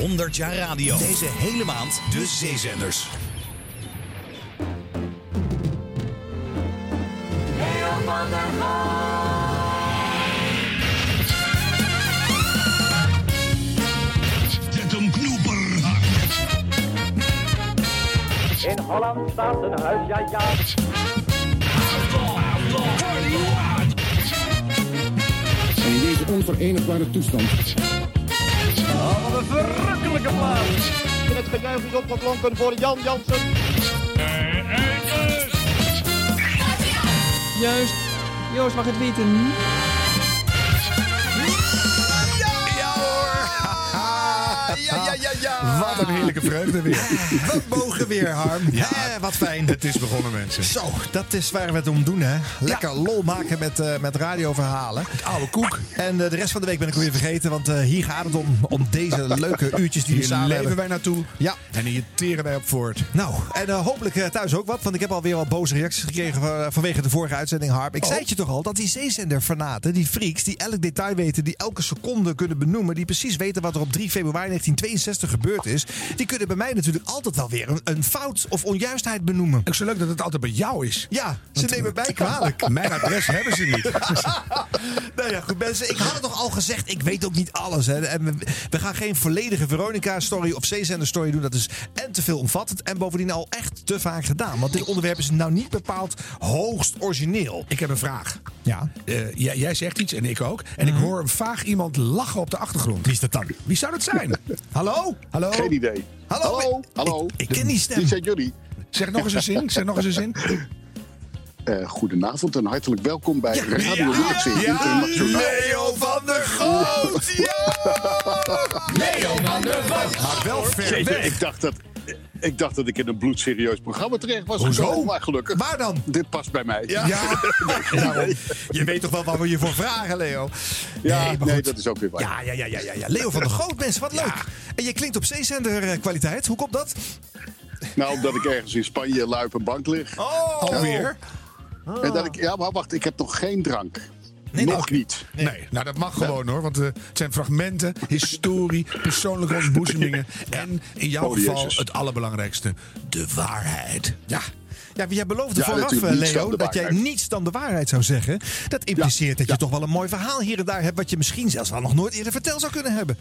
100 jaar radio. Deze hele maand de zeezenders. Van der. In Holland staat een huis, ja ja. in deze onverenigbare toestand. Wat een verrukkelijke plaats. En het gejuich is opgeklonken voor Jan Jansen. Juist. Joost mag het weten. Ja, ja, ja, ja! Wat een heerlijke vreugde weer. We mogen weer, Harm. Ja, wat fijn. Het is begonnen, mensen. Zo, dat is waar we het om doen, hè? Lekker lol maken met, eh, met radioverhalen. Oude koek. En eh, de rest van de week ben ik alweer vergeten, want eh, hier gaat het om, om deze leuke uurtjes die we Hier samen leven hebben. wij naartoe. Ja. En hier teren wij op voort. Nou, en eh, hopelijk eh, thuis ook wat, want ik heb alweer wat boze reacties gekregen van- vanwege de vorige uitzending, Harm. Ik zei het je toch al, dat die zeezender-fanaten, die freaks, die elk detail weten, die elke seconde kunnen benoemen, die precies weten wat er op 3 februari 1962 gebeurd is, die kunnen bij mij natuurlijk altijd wel weer een, een fout of onjuistheid benoemen. Ook zo leuk dat het altijd bij jou is. Ja, ze nemen mij kwalijk. Mijn adres hebben ze niet. Nou ja, goed mensen. Ik had het toch al gezegd. Ik weet ook niet alles. Hè. En we, we gaan geen volledige Veronica-story of Zeezender-story doen. Dat is en te veel omvattend. En bovendien al echt te vaak gedaan. Want dit onderwerp is nou niet bepaald hoogst origineel. Ik heb een vraag. Ja. Eh, jij, jij zegt iets en ik ook. En ik hoor een vaag iemand lachen op de achtergrond. Wie is dat dan? Wie zou dat zijn? Hallo? Hallo? Geen idee. Hallo? Hallo? Hallo? Ik, ik ken die stem. Wie zijn jullie? Zeg nog eens een zin. Zeg nog eens een zin. Eh, goedenavond en hartelijk welkom bij Radio Noordzee Ja, Internationaal. Leo van der Goot! Ja! Leo van der Goot. Maar wel ver Jeetje, ik, dacht dat, ik dacht dat ik in een bloedserieus programma terecht was Hoezo? gekomen, maar gelukkig. Waar dan? Dit past bij mij. Ja. Daarom. Je weet toch wel waar we je voor vragen, Leo? Ja, nee, dat is ook weer waar. Ja, ja, ja, ja, ja, ja. Leo van der Goot, mensen, wat leuk. En je klinkt op zeezender eh, kwaliteit. Hoe komt dat? Nou, omdat ik ergens in Spanje luip en bank lig. Oh, Alweer? En dat ik, ja, maar wacht, ik heb nog geen drank. Nee, nog niet. Nee. nou dat mag gewoon hoor. Want eh, het zijn fragmenten, historie, persoonlijke ontboezemingen. En in jouw Oh, geval Jezus. het allerbelangrijkste, de waarheid. Ja. Ja, jij beloofde Ja, vooraf, eh, Leo, dat jij niets dan de waarheid zou zeggen. Dat impliceert dat je toch wel een mooi verhaal hier en daar hebt... wat je misschien zelfs wel nog nooit eerder verteld zou kunnen hebben.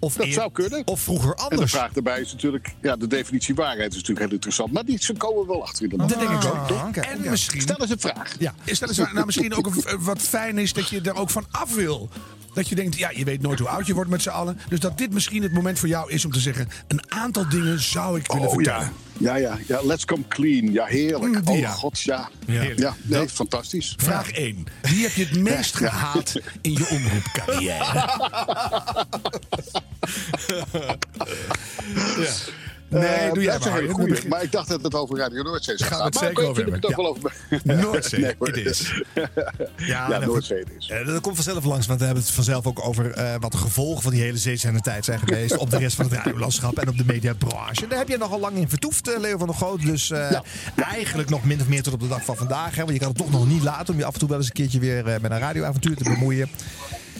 Of Dat eer- zou kunnen. Of vroeger En de anders. vraag daarbij is natuurlijk, ja, de definitie waarheid is natuurlijk heel interessant. Maar die, ze komen wel achter in de Dat denk ik ook. Ah, en misschien Stel eens een vraag. Ja, dat eens nou misschien ook een- wat fijn is dat je er ook van af wil. Dat je denkt, ja, je weet nooit hoe oud je wordt met z'n allen. Dus dat dit misschien het moment voor jou is om te zeggen... een aantal dingen zou ik willen Oh vertellen. ja. Ja, ja, ja, let's come clean. Ja, heerlijk. Mm, oh ja. god, ja. Ja, nee, fantastisch. Vraag 1. Wie heb je het meest gehaat in je omroepcarrière? Nee, Eh, doe jij maar. We goeie. Maar ik dacht dat het over Radio Noordzee zou Gaan we gaan. het Maar zeker over het ook wel over... Noordzee, is. Ja, Noordzee het is. Eh, dat komt vanzelf langs, want we hebben het vanzelf ook over eh, wat de gevolgen van die hele zeezender tijd zijn geweest. op de rest van het radiolandschap en op de mediabranche. Daar heb je nogal lang in vertoefd, Leo van der Goot. Dus eigenlijk nog min of meer tot op de dag van vandaag. Hè, want je kan het toch nog niet laten om je af en toe wel eens een keertje weer met een radioavontuur te bemoeien.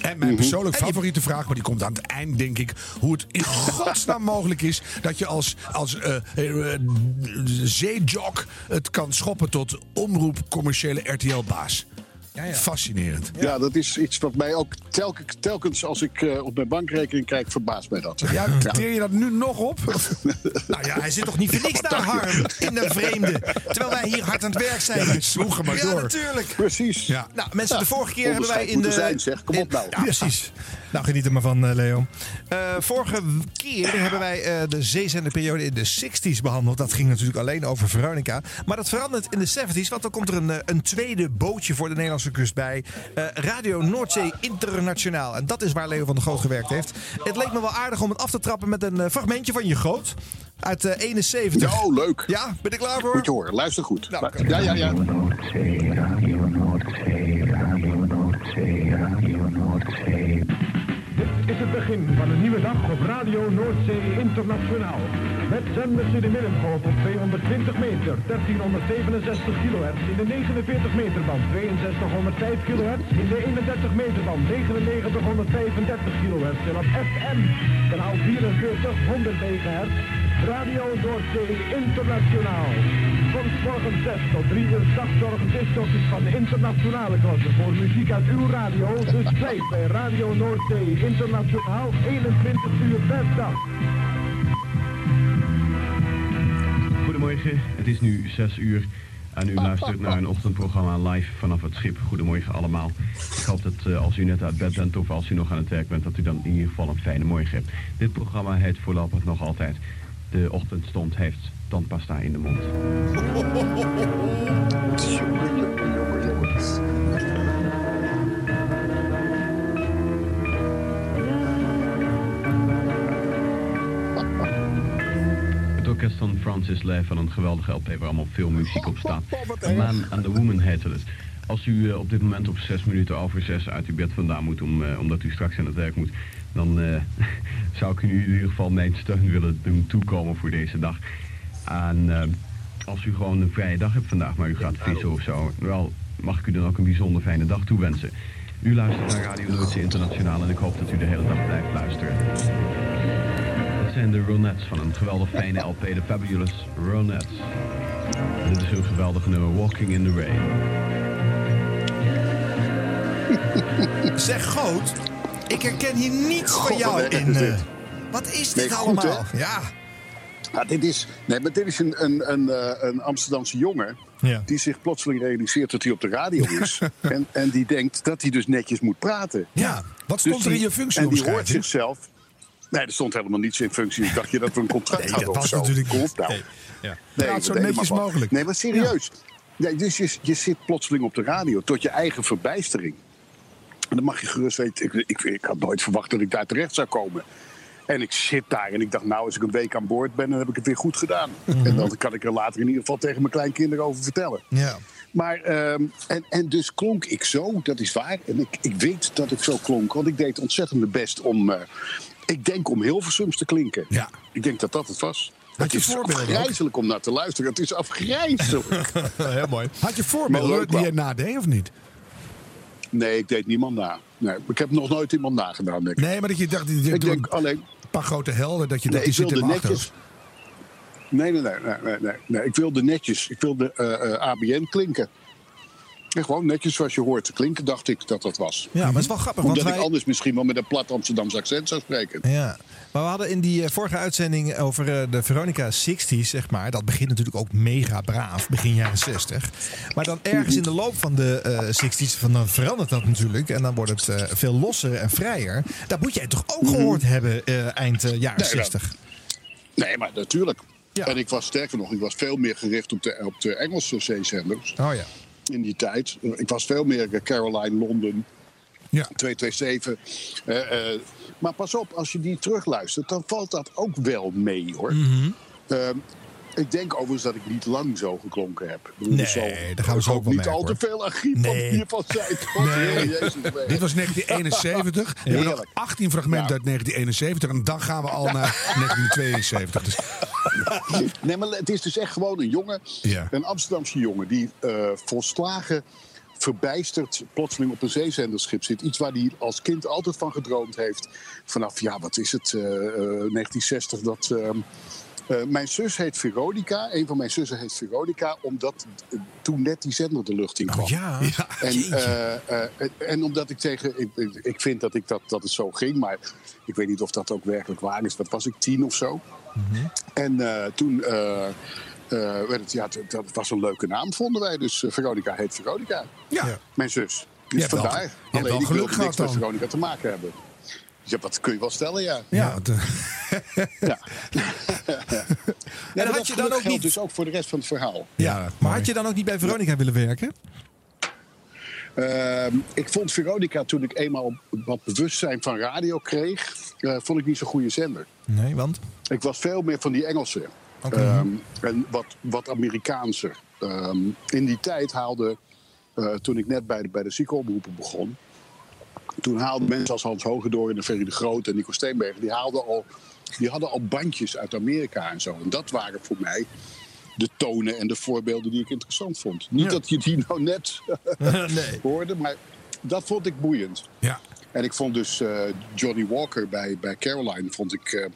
En mijn persoonlijk favoriete vraag, maar die komt aan het eind, denk ik. Hoe het in godsnaam mogelijk is dat je als, als eh, eh, eh, zeejog het kan schoppen tot omroep commerciële RTL-baas. Fascinerend. Ja, dat is iets wat mij ook telkens, telkens als ik eh, op mijn bankrekening kijk, verbaast mij dat. Ja, teer je dat nu nog op? Nou ja, hij zit toch niet voor niks daar, Harm, in de vreemde. Terwijl wij hier hard aan het werk zijn. Ja, zwoegen maar ja, door. natuurlijk. Precies. Ja. Nou, mensen, de vorige keer hebben wij in de... Zijn, zeg. Kom op in- nou. Ja, precies. Nou, geniet er maar van, eh, Leo. Eh, vorige keer hebben wij eh, de zeezenderperiode in de 60s behandeld. Dat ging natuurlijk alleen over Veronica. Maar dat verandert in de 70s, want dan komt er een, een tweede bootje voor de Nederlandse kust bij. Eh, Radio Noordzee Internationaal. En dat is waar Leo van der Goot gewerkt heeft. Het leek me wel aardig om het af te trappen met een fragmentje van je groot. Uit eh 71. Ja, oh, leuk. Ja, ben ik klaar voor? Moet je horen, luister goed. Nou, ja, ja, ja. Dit is van een nieuwe dag op Radio Noordzee Internationaal. Met zenders in de middengolf op 220 meter, 1367 kilohertz. In de 49 meter band 6205 kilohertz. In de 31 meter band 9935 kilohertz. En op FM kanaal kanaal 4400 MHz. Radio Noordzee Internationaal. Van morgen 6 tot 3 uur dagzorgen distorties van internationale klasse. Voor muziek uit uw radio. Dus blijf bij Radio Noordzee Internationaal 21 uur per dag. Goedemorgen, het is nu 6 uur en u luistert naar een ochtendprogramma live vanaf het schip. Goedemorgen allemaal. Ik hoop dat eh, als u net uit bed bent of als u nog aan het werk bent, dat u dan in ieder geval een fijne morgen hebt. Dit programma heet voorlopig nog altijd De Ochtendstond heeft tandpasta in de mond. Het orkest van Francis Lay van een geweldige LP waar allemaal veel muziek op staat. Man and the Woman heette het. Als u eh, op dit moment op zes minuten over zes uit uw bed vandaan moet, om, eh, omdat u straks aan het werk moet, dan eh, zou ik u in ieder geval mijn steun willen doen toekomen voor deze dag. En eh, als u gewoon een vrije dag hebt vandaag, maar u gaat vissen of zo, wel, mag ik u dan ook een bijzonder fijne dag toewensen. U luistert naar Radio Noordzee Internationaal en ik hoop dat u de hele dag blijft luisteren. Dat zijn de Ronettes van een geweldig fijne LP, de Fabulous Ronettes. Dit is hun geweldige nummer Walking in the Rain. Zeg Goot, ik herken hier niets van jou in. is eh, dit. wat is dit allemaal? Ja. Ja, dit is, nee, maar dit is een, een, een, eh, een Amsterdamse jongen Ja. die zich plotseling realiseert dat hij op de radio is. en, en die denkt dat hij dus netjes moet praten. Ja, wat stond Dus er in die- je En die hoort zichzelf. Nee, er stond helemaal niets in functie. Ik dacht je dat we een contract Nee, hadden dat was zo. natuurlijk niet. nou. Nee. Ja. Nee, Praat zo netjes mogelijk. Nee, maar serieus. Nee, dus je, je zit plotseling op de radio tot je eigen verbijstering. Dan mag je gerust weten. Ik, ik, ik had nooit verwacht dat ik daar terecht zou komen. En ik zit daar en ik dacht, nou, als ik een week aan boord ben, dan heb ik het weer goed gedaan. En dan kan ik er later in ieder geval tegen mijn kleinkinderen over vertellen. Ja. Maar, ehm, en, en dus klonk ik zo, dat is waar. En ik, ik weet dat ik zo klonk, want ik deed ontzettend mijn best om, eh, ik denk om Hilversums te klinken. Ja. Ik denk dat dat het was. Had Het is afgrijzelijk om naar te luisteren. Het is afgrijzelijk. Heel mooi. Had je voorbeelden die je nadeed of niet? Nee, ik deed niemand na. Nee, ik heb nog nooit iemand nagedaan, denk ik. Nee, maar dat je dacht, die, ik denk een alleen... paar grote helden, dat je Nee, dat die zitten netjes... Nee, nee, nee, nee, nee. Ik wilde netjes. Ik wilde eh, eh, ABN klinken. En gewoon netjes zoals je hoort te klinken, dacht ik dat dat was. Ja, maar het is wel grappig, want Omdat wij... ik anders misschien wel met een plat Amsterdamse accent zou spreken. Ja, maar we hadden in die eh, vorige uitzending over eh, de Veronica 60s, zeg maar. Dat begint natuurlijk ook mega braaf, begin jaren 60. Maar dan ergens in de loop van de eh 60s, van, dan verandert dat natuurlijk. En dan wordt het veel losser en vrijer. Dat moet jij toch ook gehoord hebben eind jaren Nee, dat- 60? Nee, maar natuurlijk. Ja. En ik was sterker nog, ik was veel meer gericht op de, op de Engelse zeezenders Oh ja. in die tijd. Ik was veel meer Caroline, Londen, Ja. 227. Eh, eh, maar pas op, als je die terugluistert, dan valt dat ook wel mee hoor. Mhm. Ehm, ik denk overigens dat ik niet lang zo geklonken heb. Bedoel, Nee, daar gaan we zo ook wel niet merken, al te veel archief Nee. hiervan zijn. Nee. Dit was 1971. We hebben nog Heerlijk. 18 fragmenten Ja. uit 1971. En dan gaan we al naar 1972. Dus, Nee, maar het is dus echt gewoon een jongen, Ja. een Amsterdamse jongen, die eh, volslagen verbijsterd plotseling op een zeezenderschip zit. Iets waar hij als kind altijd van gedroomd heeft. Vanaf, ja, wat is het, eh, eh, 1960, dat... ehm, eh, mijn zus heet Veronica. Een van mijn zussen heet Veronica, omdat eh, toen net die zender de lucht in kwam. Oh ja. En, eh, eh, en- en omdat ik tegen. Ik, ik, vind dat, ik dat, dat het zo ging, maar ik weet niet of dat ook werkelijk waar is. Wat was ik, tien of zo? En eh, toen. Eh, werd het, ja, dat was een leuke naam, vonden wij. Dus eh, Veronica heet Veronica. ja. Mijn zus. Je Dus wel- vandaar. je hebt wel Alleen ik geluk wilde gehad niks met dan. Veronica te maken hebben. Ja, dat kun je wel stellen, ja. Ja, het, eh, ja. En dat had je dan ook geldt niet... dus ook voor de rest van het verhaal. Ja, maar had je dan ook niet bij Veronica willen werken? Ehm, ik vond Veronica, toen ik eenmaal wat bewustzijn van radio kreeg, eh, vond ik niet zo'n goede zender. Nee, want? Ik was veel meer van die Ehm, en wat, wat Amerikaanser. Ehm, in die tijd haalde, eh, toen ik net bij de, bij de ziekenomroepen begon... toen haalden mensen als Hans Hogedoor en Ferry de Groot en Nico Steenbergen... Die, haalden al, die hadden al bandjes uit Amerika en zo. En dat waren voor mij de tonen en de voorbeelden die ik interessant vond. Niet dat je die nou net nee. hoorde, maar dat vond ik boeiend. ja. En ik vond dus eh, Johnny Walker bij, bij Caroline vond ik, eh,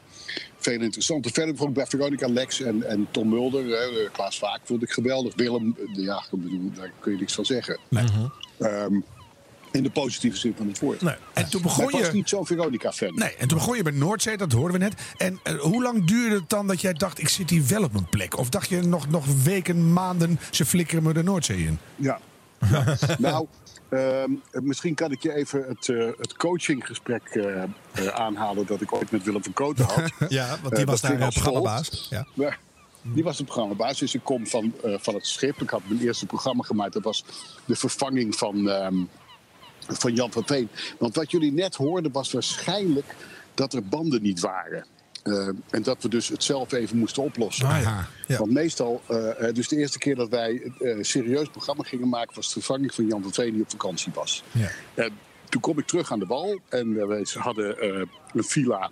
veel interessanter. Verder vond ik bij Veronica Lex en, en Tom Mulder, uh, Klaas Vaak vond ik geweldig. Willem, uh, ja, ik bedoel, daar kun je niks van zeggen. Nee. Um, in de positieve zin van het woord. Nee. En toen begon maar ik was je... niet zo'n Veronica-fan. Nee, en toen begon je bij Noordzee, dat hoorden we net. En uh, hoe lang duurde het dan dat jij dacht, ik zit hier wel op mijn plek? Of dacht je nog, nog weken, maanden, ze flikkeren me de Noordzee in? Ja. Ja. nou, uh, misschien kan ik je even het, uh, het coachinggesprek uh, aanhalen dat ik ooit met Willem van Kooten had. ja, want die was daar de programmabaas. Ja. Die was de programmabaas. Dus ik kom van, van het schip. Ik had mijn eerste programma gemaakt. Dat was de vervanging van, um, van Jan van Veen. Want wat jullie net hoorden was waarschijnlijk dat er banden niet waren. Uh, en dat we dus het zelf even moesten oplossen. Ah, ja. Ja. Want meestal, uh, dus de eerste keer dat wij een uh, serieus programma gingen maken, was de vervanging van Jan van Veen die op vakantie was. Ja. toen kom ik terug aan de wal en we hadden een villa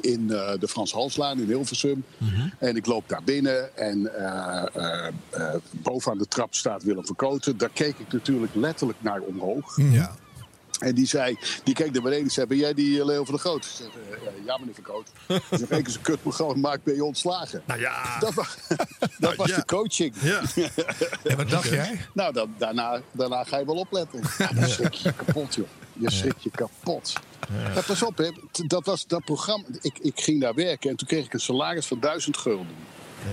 in de Frans Halslaan in Hilversum. Mhm. Mm -hmm. En ik loop daar binnen en bovenaan de trap staat Willem Verkoten. Daar keek ik natuurlijk letterlijk naar omhoog. Ja. En die zei, die keek naar beneden en zei: Ben jij die Leo van de Groot? Ik zeg, uh, ja, meneer Verkoot. Ik zeg: één keer een kutprogramma maakt, ben je ontslagen. Nou ja. Dat was, dat nou, was ja. de coaching. Ja. en wat dacht jij? Nou, dan, daarna, daarna ga je wel opletten. Ja, dan schrik je kapot, joh. Je schrik je kapot. Ja. Maar pas op, hè. dat was dat programma. Ik, ik ging daar werken en toen kreeg ik een salaris van 1000 gulden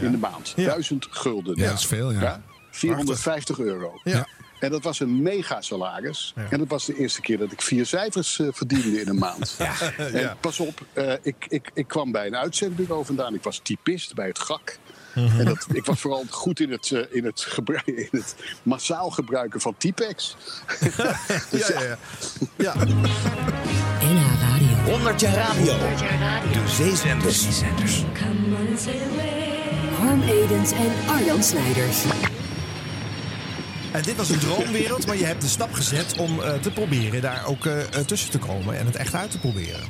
in de maand. 1000 gulden. Ja, dat is veel, ja. 450 euro. Ja. En dat was een mega salaris. Ja. En dat was de eerste keer dat ik vier cijfers uh, verdiende in een maand. Ja. En ja. pas op, uh, ik, ik, ik kwam bij een uitzendbureau vandaan. Ik was typist bij het GAK. Mm -hmm. En dat, ik was vooral goed in het, uh, in, het gebruik, in het massaal gebruiken van Typex. dus ja, ja, ja. NH Radio. 100 jaar radio. 100 jaar radio. De zeezenders. zeezenders. Harm Edens en Arjan Snijders. En dit was een droomwereld, maar je hebt de stap gezet om uh, te proberen daar ook uh, tussen te komen en het echt uit te proberen.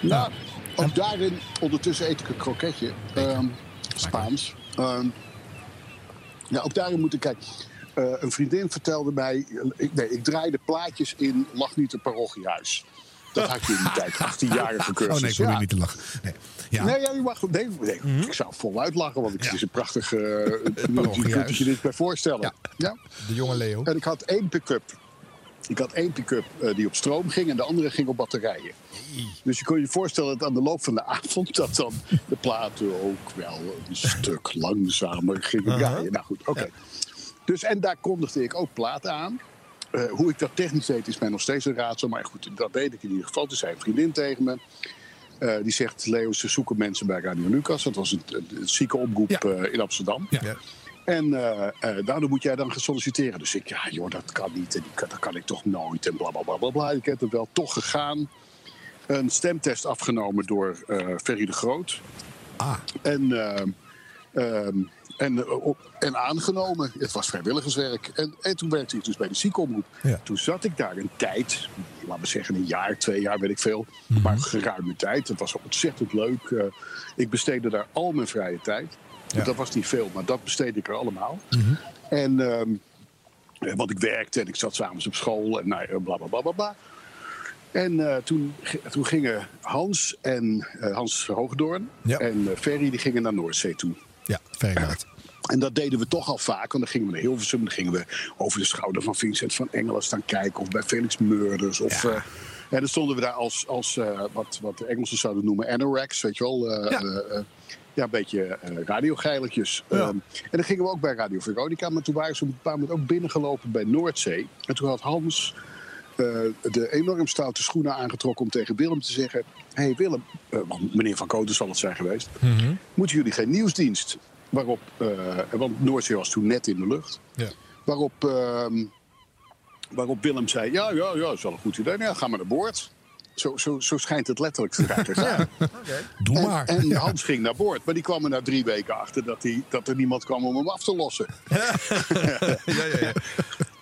Nou, ook en... daarin, ondertussen eet ik een kroketje. Um, Spaans. Um, ja, ook daarin moet ik kijken. Uh, een vriendin vertelde mij, ik, nee, ik draaide plaatjes in Lach niet het parochiehuis. Dat had je in die tijd, 18-jarige cursus. Oh nee, ik wil ja. niet te lachen. Nee, ja. nee, ja, je mag, nee, nee mm -hmm. ik zou voluit lachen, want het ja. is een prachtige... Uh, je kunt je dit bij voorstellen. Ja. ja. De jonge Leo. En ik had één pick-up. Ik had één pick-up uh, die op stroom ging en de andere ging op batterijen. Dus je kon je voorstellen dat aan de loop van de avond... dat dan de platen ook wel een stuk langzamer gingen rijden. Nou goed, oké. Okay. Dus, en daar kondigde ik ook platen aan. Uh, hoe ik dat technisch deed is mij nog steeds een raadsel. Maar goed, dat deed ik in ieder geval. Toen zei een vriendin tegen me. Uh, die zegt, Leo, ze zoeken mensen bij Radio Lucas. Dat was een, een, een ziekenoproep ja. uh, in Amsterdam. Ja. En daardoor moet jij dan gaan solliciteren. Dus ik, ja joh, dat kan niet. En dat kan ik toch nooit. En bla, bla, bla, bla, bla. Ik heb er wel toch gegaan. Een stemtest afgenomen door Ferry de Groot. Ah. En... Um, en, en, aangenomen. Het was vrijwilligerswerk. En, en toen werkte ik dus bij de ziekenomroep. Ja. Toen zat ik daar een tijd, laten we zeggen een jaar, twee jaar, weet ik veel. Mhm. Mm-hmm. Maar geruime tijd. Het was ontzettend leuk. Uh, ik besteedde daar al mijn vrije tijd. Ja. Dat was niet veel, maar dat besteedde ik er allemaal. Mhm. Mm-hmm. En, um, want ik werkte en ik zat s'avonds op school en nou, bla bla bla bla. bla. En uh, toen, toen gingen Hans en uh, Hans Hoogdoorn ja. en Ferry die gingen naar Noordzee toe. Ja, Ferrygaard. En dat deden we toch al vaak. Want dan gingen we naar Hilversum. Dan gingen we over de schouder van Vincent van Engelen staan kijken. Of bij Felix Murders. Of, Ja. uh, en dan stonden we daar als, als uh, wat, wat de Engelsen zouden noemen anoraks. Weet je wel. Uh, Ja. ja, een beetje radiogeilertjes. Ja. Um, en dan gingen we ook bij Radio Veronica. Maar toen waren ze op een bepaald moment ook binnengelopen bij Noordzee. En toen had Hans de enorm stoute schoenen aangetrokken om tegen Willem te zeggen... Hé hey Willem, meneer Van Koten zal het zijn geweest... Mhm. moeten jullie geen nieuwsdienst? Waarop, uh, want Noordzee was toen net in de lucht. Ja. Waarop, uh, waarop Willem zei, ja, ja, ja, dat is wel een goed idee. Nou, ja, ga maar naar boord. Zo, zo, zo schijnt het letterlijk te zijn. Okay. Doe En, maar. en. Hans ging naar boord. Maar die kwam er na drie weken achter dat, hij, dat er niemand kwam om hem af te lossen. ja, ja, ja.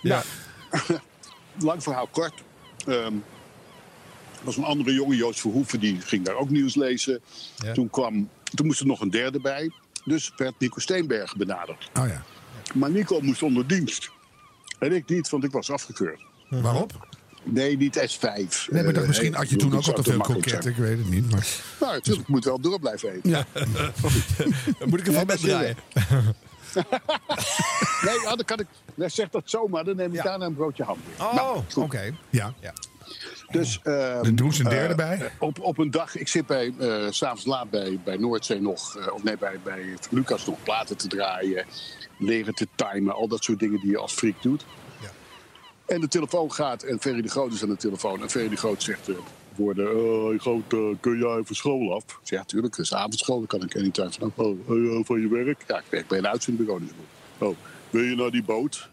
ja. lang verhaal kort. Um, er was een andere jongen, Joost Verhoeven, die ging daar ook nieuws lezen. Ja. Toen, kwam, toen moest er nog een derde bij. Dus werd Nico Steenberg benaderd. Oh ja. Maar Nico moest onder dienst. En ik niet, want ik was afgekeurd. Waarop? Nee, niet S5. Nee, maar Eh, dat misschien had je ik toen ook al dat te veel kroketten. Ik weet het niet. Maar... Nou, natuurlijk moet wel door blijven eten. Ja. Moet ik ervan met draaien? Nee, ja, dan kan ik. Nee, zeg dat zomaar, dan neem ik Ja. daarna een broodje ham. Oh, oké. Ja. Dus, Dan doen ze een derde eh, bij. eh, op, op een dag, ik zit bij, eh, s s'avonds laat bij, bij Noordzee nog, eh, of nee, bij, bij Lucas nog platen te draaien, leren te timen, al dat soort dingen die je als freak doet. Ja. En de telefoon gaat en Ferry de Groot is aan de telefoon. En Ferry de Groot zegt woorden, eh, Groot, eh, kun jij even school af? Ik zeg, ja, tuurlijk, het is avondschool, dan kan ik anytime vanaf. Oh, eh, van je werk? Ja, ik werk bij een uitzendbureau. Dus. Oh, wil je naar die boot?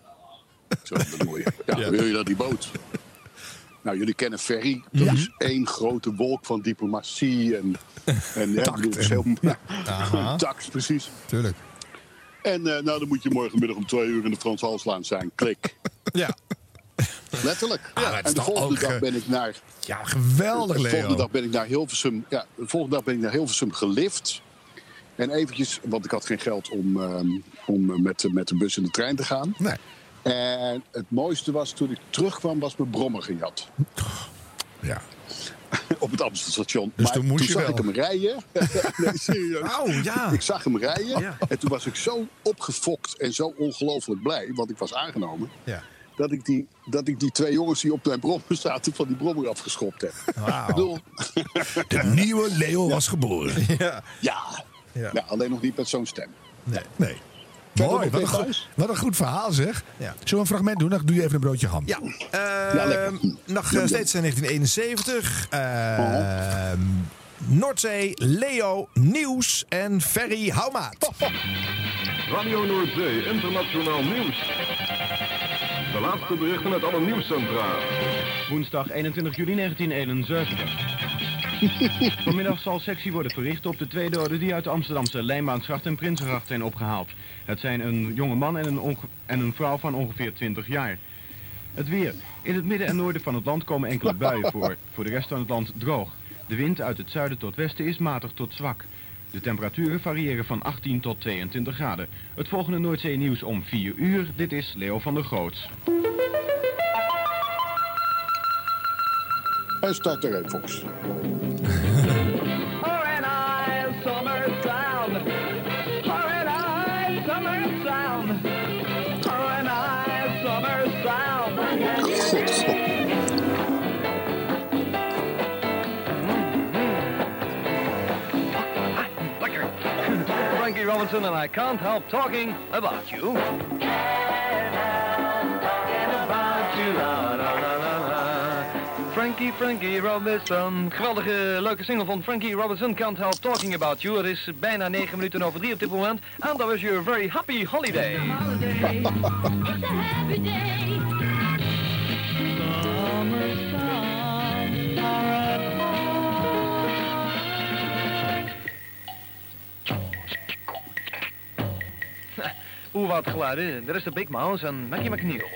Zo, dat bedoel je. Ja, wil je naar die boot? Nou, jullie kennen Ferry. Dat is één grote wolk van diplomatie en, en ja, het is heel, Aha. tact, precies. Tuurlijk. En eh, nou, dan moet je morgenmiddag om twee uur in de Frans Halslaan zijn. Klik. Ja. Letterlijk. het is en de volgende dag eh, ben ik naar Ja, geweldig, de volgende dag ben ik naar Hilversum. Ja, de volgende dag ben ik naar Hilversum gelift. En eventjes, want ik had geen geld om, ehm, om met, de- met de bus en de trein te gaan. Nee. En het mooiste was toen ik terugkwam, was mijn brommer gejat. Ja. Op het Amstelstation. Dus maar toen moest je zag wel. ik hem rijden. nee, serieus. Oh, ja. Ik zag hem rijden. Ja. En toen was ik zo opgefokt en zo ongelooflijk blij. Want ik was aangenomen. Ja. Dat ik, die, dat ik die twee jongens die op mijn brommer zaten van die brommer afgeschopt heb. Bedoel, De nieuwe Leo was geboren. Ja. ja. Ja. ja. Alleen nog niet met zo'n stem. Nee. Nee. Mooi, wat een, goed, wat een goed verhaal zeg. Ja. Zullen we een fragment doen? Dan doe je even een broodje ham. Ja, ehm, nog eh, steeds in 1971. Ehm, Noordzee, Leo, Nieuws en Ferry Houmaat. Radio Noordzee Internationaal Nieuws. De laatste berichten uit alle nieuwscentra. Woensdag 21 juli 1971. Vanmiddag zal sectie worden verricht op de twee doden die uit de Amsterdamse Lijnbaansgracht en Prinsengracht zijn opgehaald. Het zijn een jonge man en een, en een vrouw van ongeveer 20 jaar. Het weer. In het midden en noorden van het land komen enkele buien voor. Voor de rest van het land droog. De wind uit het zuiden tot westen is matig tot zwak. De temperaturen variëren van 18 tot 22 graden. Het volgende Noordzee nieuws om 4 uur. Dit is Leo van der Groots. En start er even, God, God. Lekker. Frankie Robinson, and I can't help talking about you. Frankie, Frankie Robinson. Geweldige, leuke single van Frankie Robinson. Can't help talking about you. Het is bijna 9 minuten over 3 op dit moment. En dat was your very happy holiday. holiday. It's a happy day. Oeh, wat geluiden. Dat is de Big Mouse en Mackie McNeil.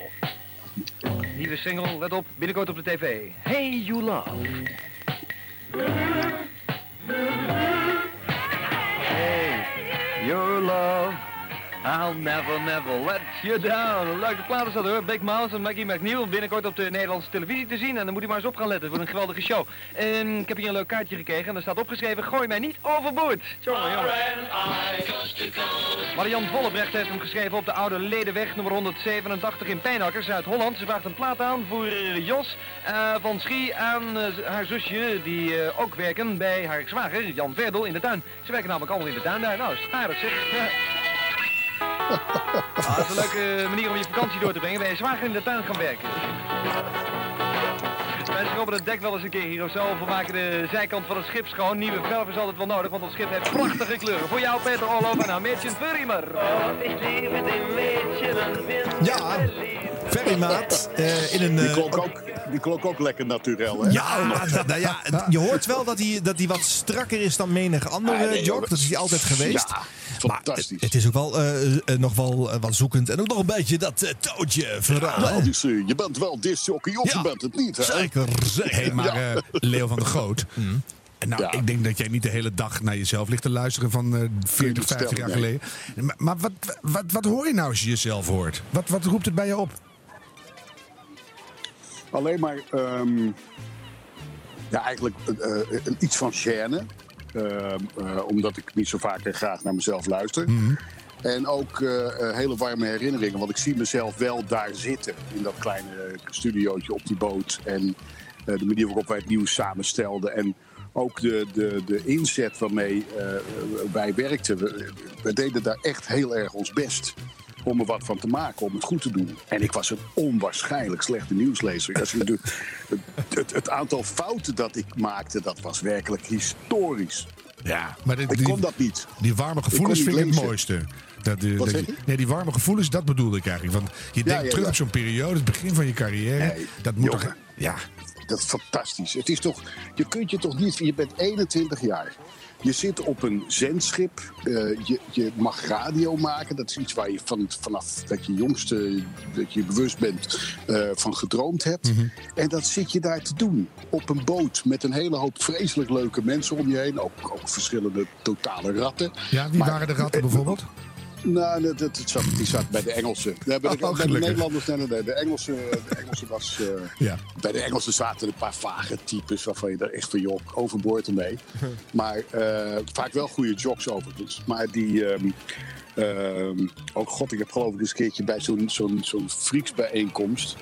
Nieuwe single, let op, binnenkort op de tv. Hey, you love. Hey, your love. I'll never, never let you down. Leuke platen staat hoor. Big Mouse en Maggie McNeil. Binnenkort op de Nederlandse televisie te zien. En dan moet u maar eens op gaan letten. Het wordt een geweldige show. En ik heb hier een leuk kaartje gekregen. En daar staat opgeschreven, gooi mij niet overboord. Jongen, jongen. Marian Vollebrecht heeft hem geschreven op de oude Ledenweg nummer 187 in Pijnakker, Zuid-Holland. Ze vraagt een plaat aan voor eh, Jos eh, van Schie en eh, haar zusje, die ook werken bij haar zwager, Jan Verdel, in de tuin. Ze werken namelijk allemaal in de tuin daar. Nou, is aardig zeg. Ah, dat is een leuke manier om je vakantie door te brengen. Bij je zwager in de tuin gaan werken. Mensen robben het dek wel eens een keer hier of zo. Of we maken de zijkant van het schip schoon. Nieuwe verf is altijd wel nodig, want ons schip heeft prachtige kleuren. Voor jou, Peter Orlof en haar Mädchen Furimer. Ja, Ferry Maat. eh, in een... Die eh, klonk ook, die klonk ook lekker naturel, hè? Ja, nou, nou ja, je hoort wel dat hij, dat hij wat strakker is dan menig andere Ah, nee, jog. hoor. Dat is hij altijd geweest. Ja, fantastisch. het, het is ook wel, eh, eh, nog wel eh, wat zoekend. En ook nog een beetje dat eh, touwtje vooral. hè? Wel, dus, eh, je bent wel disjockey of Ja, je bent het niet, hè? Zeker, zeker. Hey, maar Ja. eh, Leo van der Groot. Nou, Ja. ik denk dat jij niet de hele dag naar jezelf ligt te luisteren van eh 40, niet 50 jaar geleden. Maar, maar wat, wat, wat hoor je nou als je jezelf hoort? Wat, wat roept het bij je op? Alleen maar ehm, ja, eigenlijk een iets van gêne. Ehm, eh, omdat ik niet zo vaak en graag naar mezelf luister. En ook hele warme herinneringen. Want ik zie mezelf wel daar zitten. In dat kleine studiootje op die boot. En de manier waarop wij het nieuws samenstelden. En ook de, de, de inzet waarmee wij werkten. We, we deden daar echt heel erg ons best. Om er wat van te maken, om het goed te doen. En ik was een onwaarschijnlijk slechte nieuwslezer. Als je de- het, het, het aantal fouten dat ik maakte, dat was werkelijk historisch. Ja, maar dit- ik die- kon dat niet. Die warme gevoelens vind ik het mooiste. Dat, eh, dat je- nee, die warme gevoelens, dat bedoelde ik eigenlijk. Want je denkt ja, terug ja. op zo'n periode, het begin van je carrière. Nee, dat moet jongen. toch... Ja, Dat is fantastisch. Het is toch, je kunt je toch niet. Je bent 21 jaar. Je zit op een zendschip. eh, je, je mag radio maken. Dat is iets waar je van, vanaf dat je jongste. dat je bewust bent eh, van gedroomd hebt. Mhm. En dat zit je daar te doen. Op een boot met een hele hoop vreselijk leuke mensen om je heen. Ook, ook verschillende totale ratten. ja wie Maar- waren de ratten bijvoorbeeld? Nou, dat, dat, dat zat, die zat bij de Engelsen. Bij de, Oh, bij de. Nederlanders, nee, nee, nee, de Engelsen, de Engelsen was... eh, Ja. Bij de Engelsen zaten een paar vage types waarvan je er echt van, joh, overboord ermee. Maar eh, vaak wel goede jocks overigens. Maar die... ehm, oh god, ik heb geloof ik eens een keertje bij zo'n zo'n zo'n freaksbijeenkomst...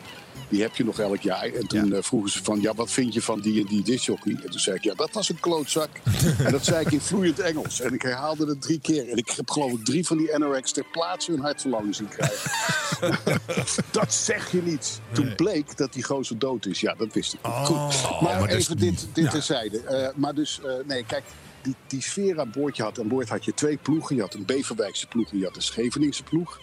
Die heb je nog elk jaar. En toen eh, vroegen ze van, ja, wat vind je van die en die discjockey? En toen zei ik, ja, dat was een klootzak. en dat zei ik in vloeiend Engels. En ik herhaalde het drie keer. En ik heb geloof ik drie van die NOX ter plaatse hun hartverlangen zien krijgen. dat zeg je niet. Toen bleek dat die gozer dood is. Ja, dat wist ik. Goed. Maar, maar is- even dit, dit ja. terzijde. Eh, maar dus, eh, nee, kijk, die, die sfeer aan boord. Je had aan boord had je twee ploegen. Je had een Beverwijkse ploeg en je had een Scheveningse ploeg.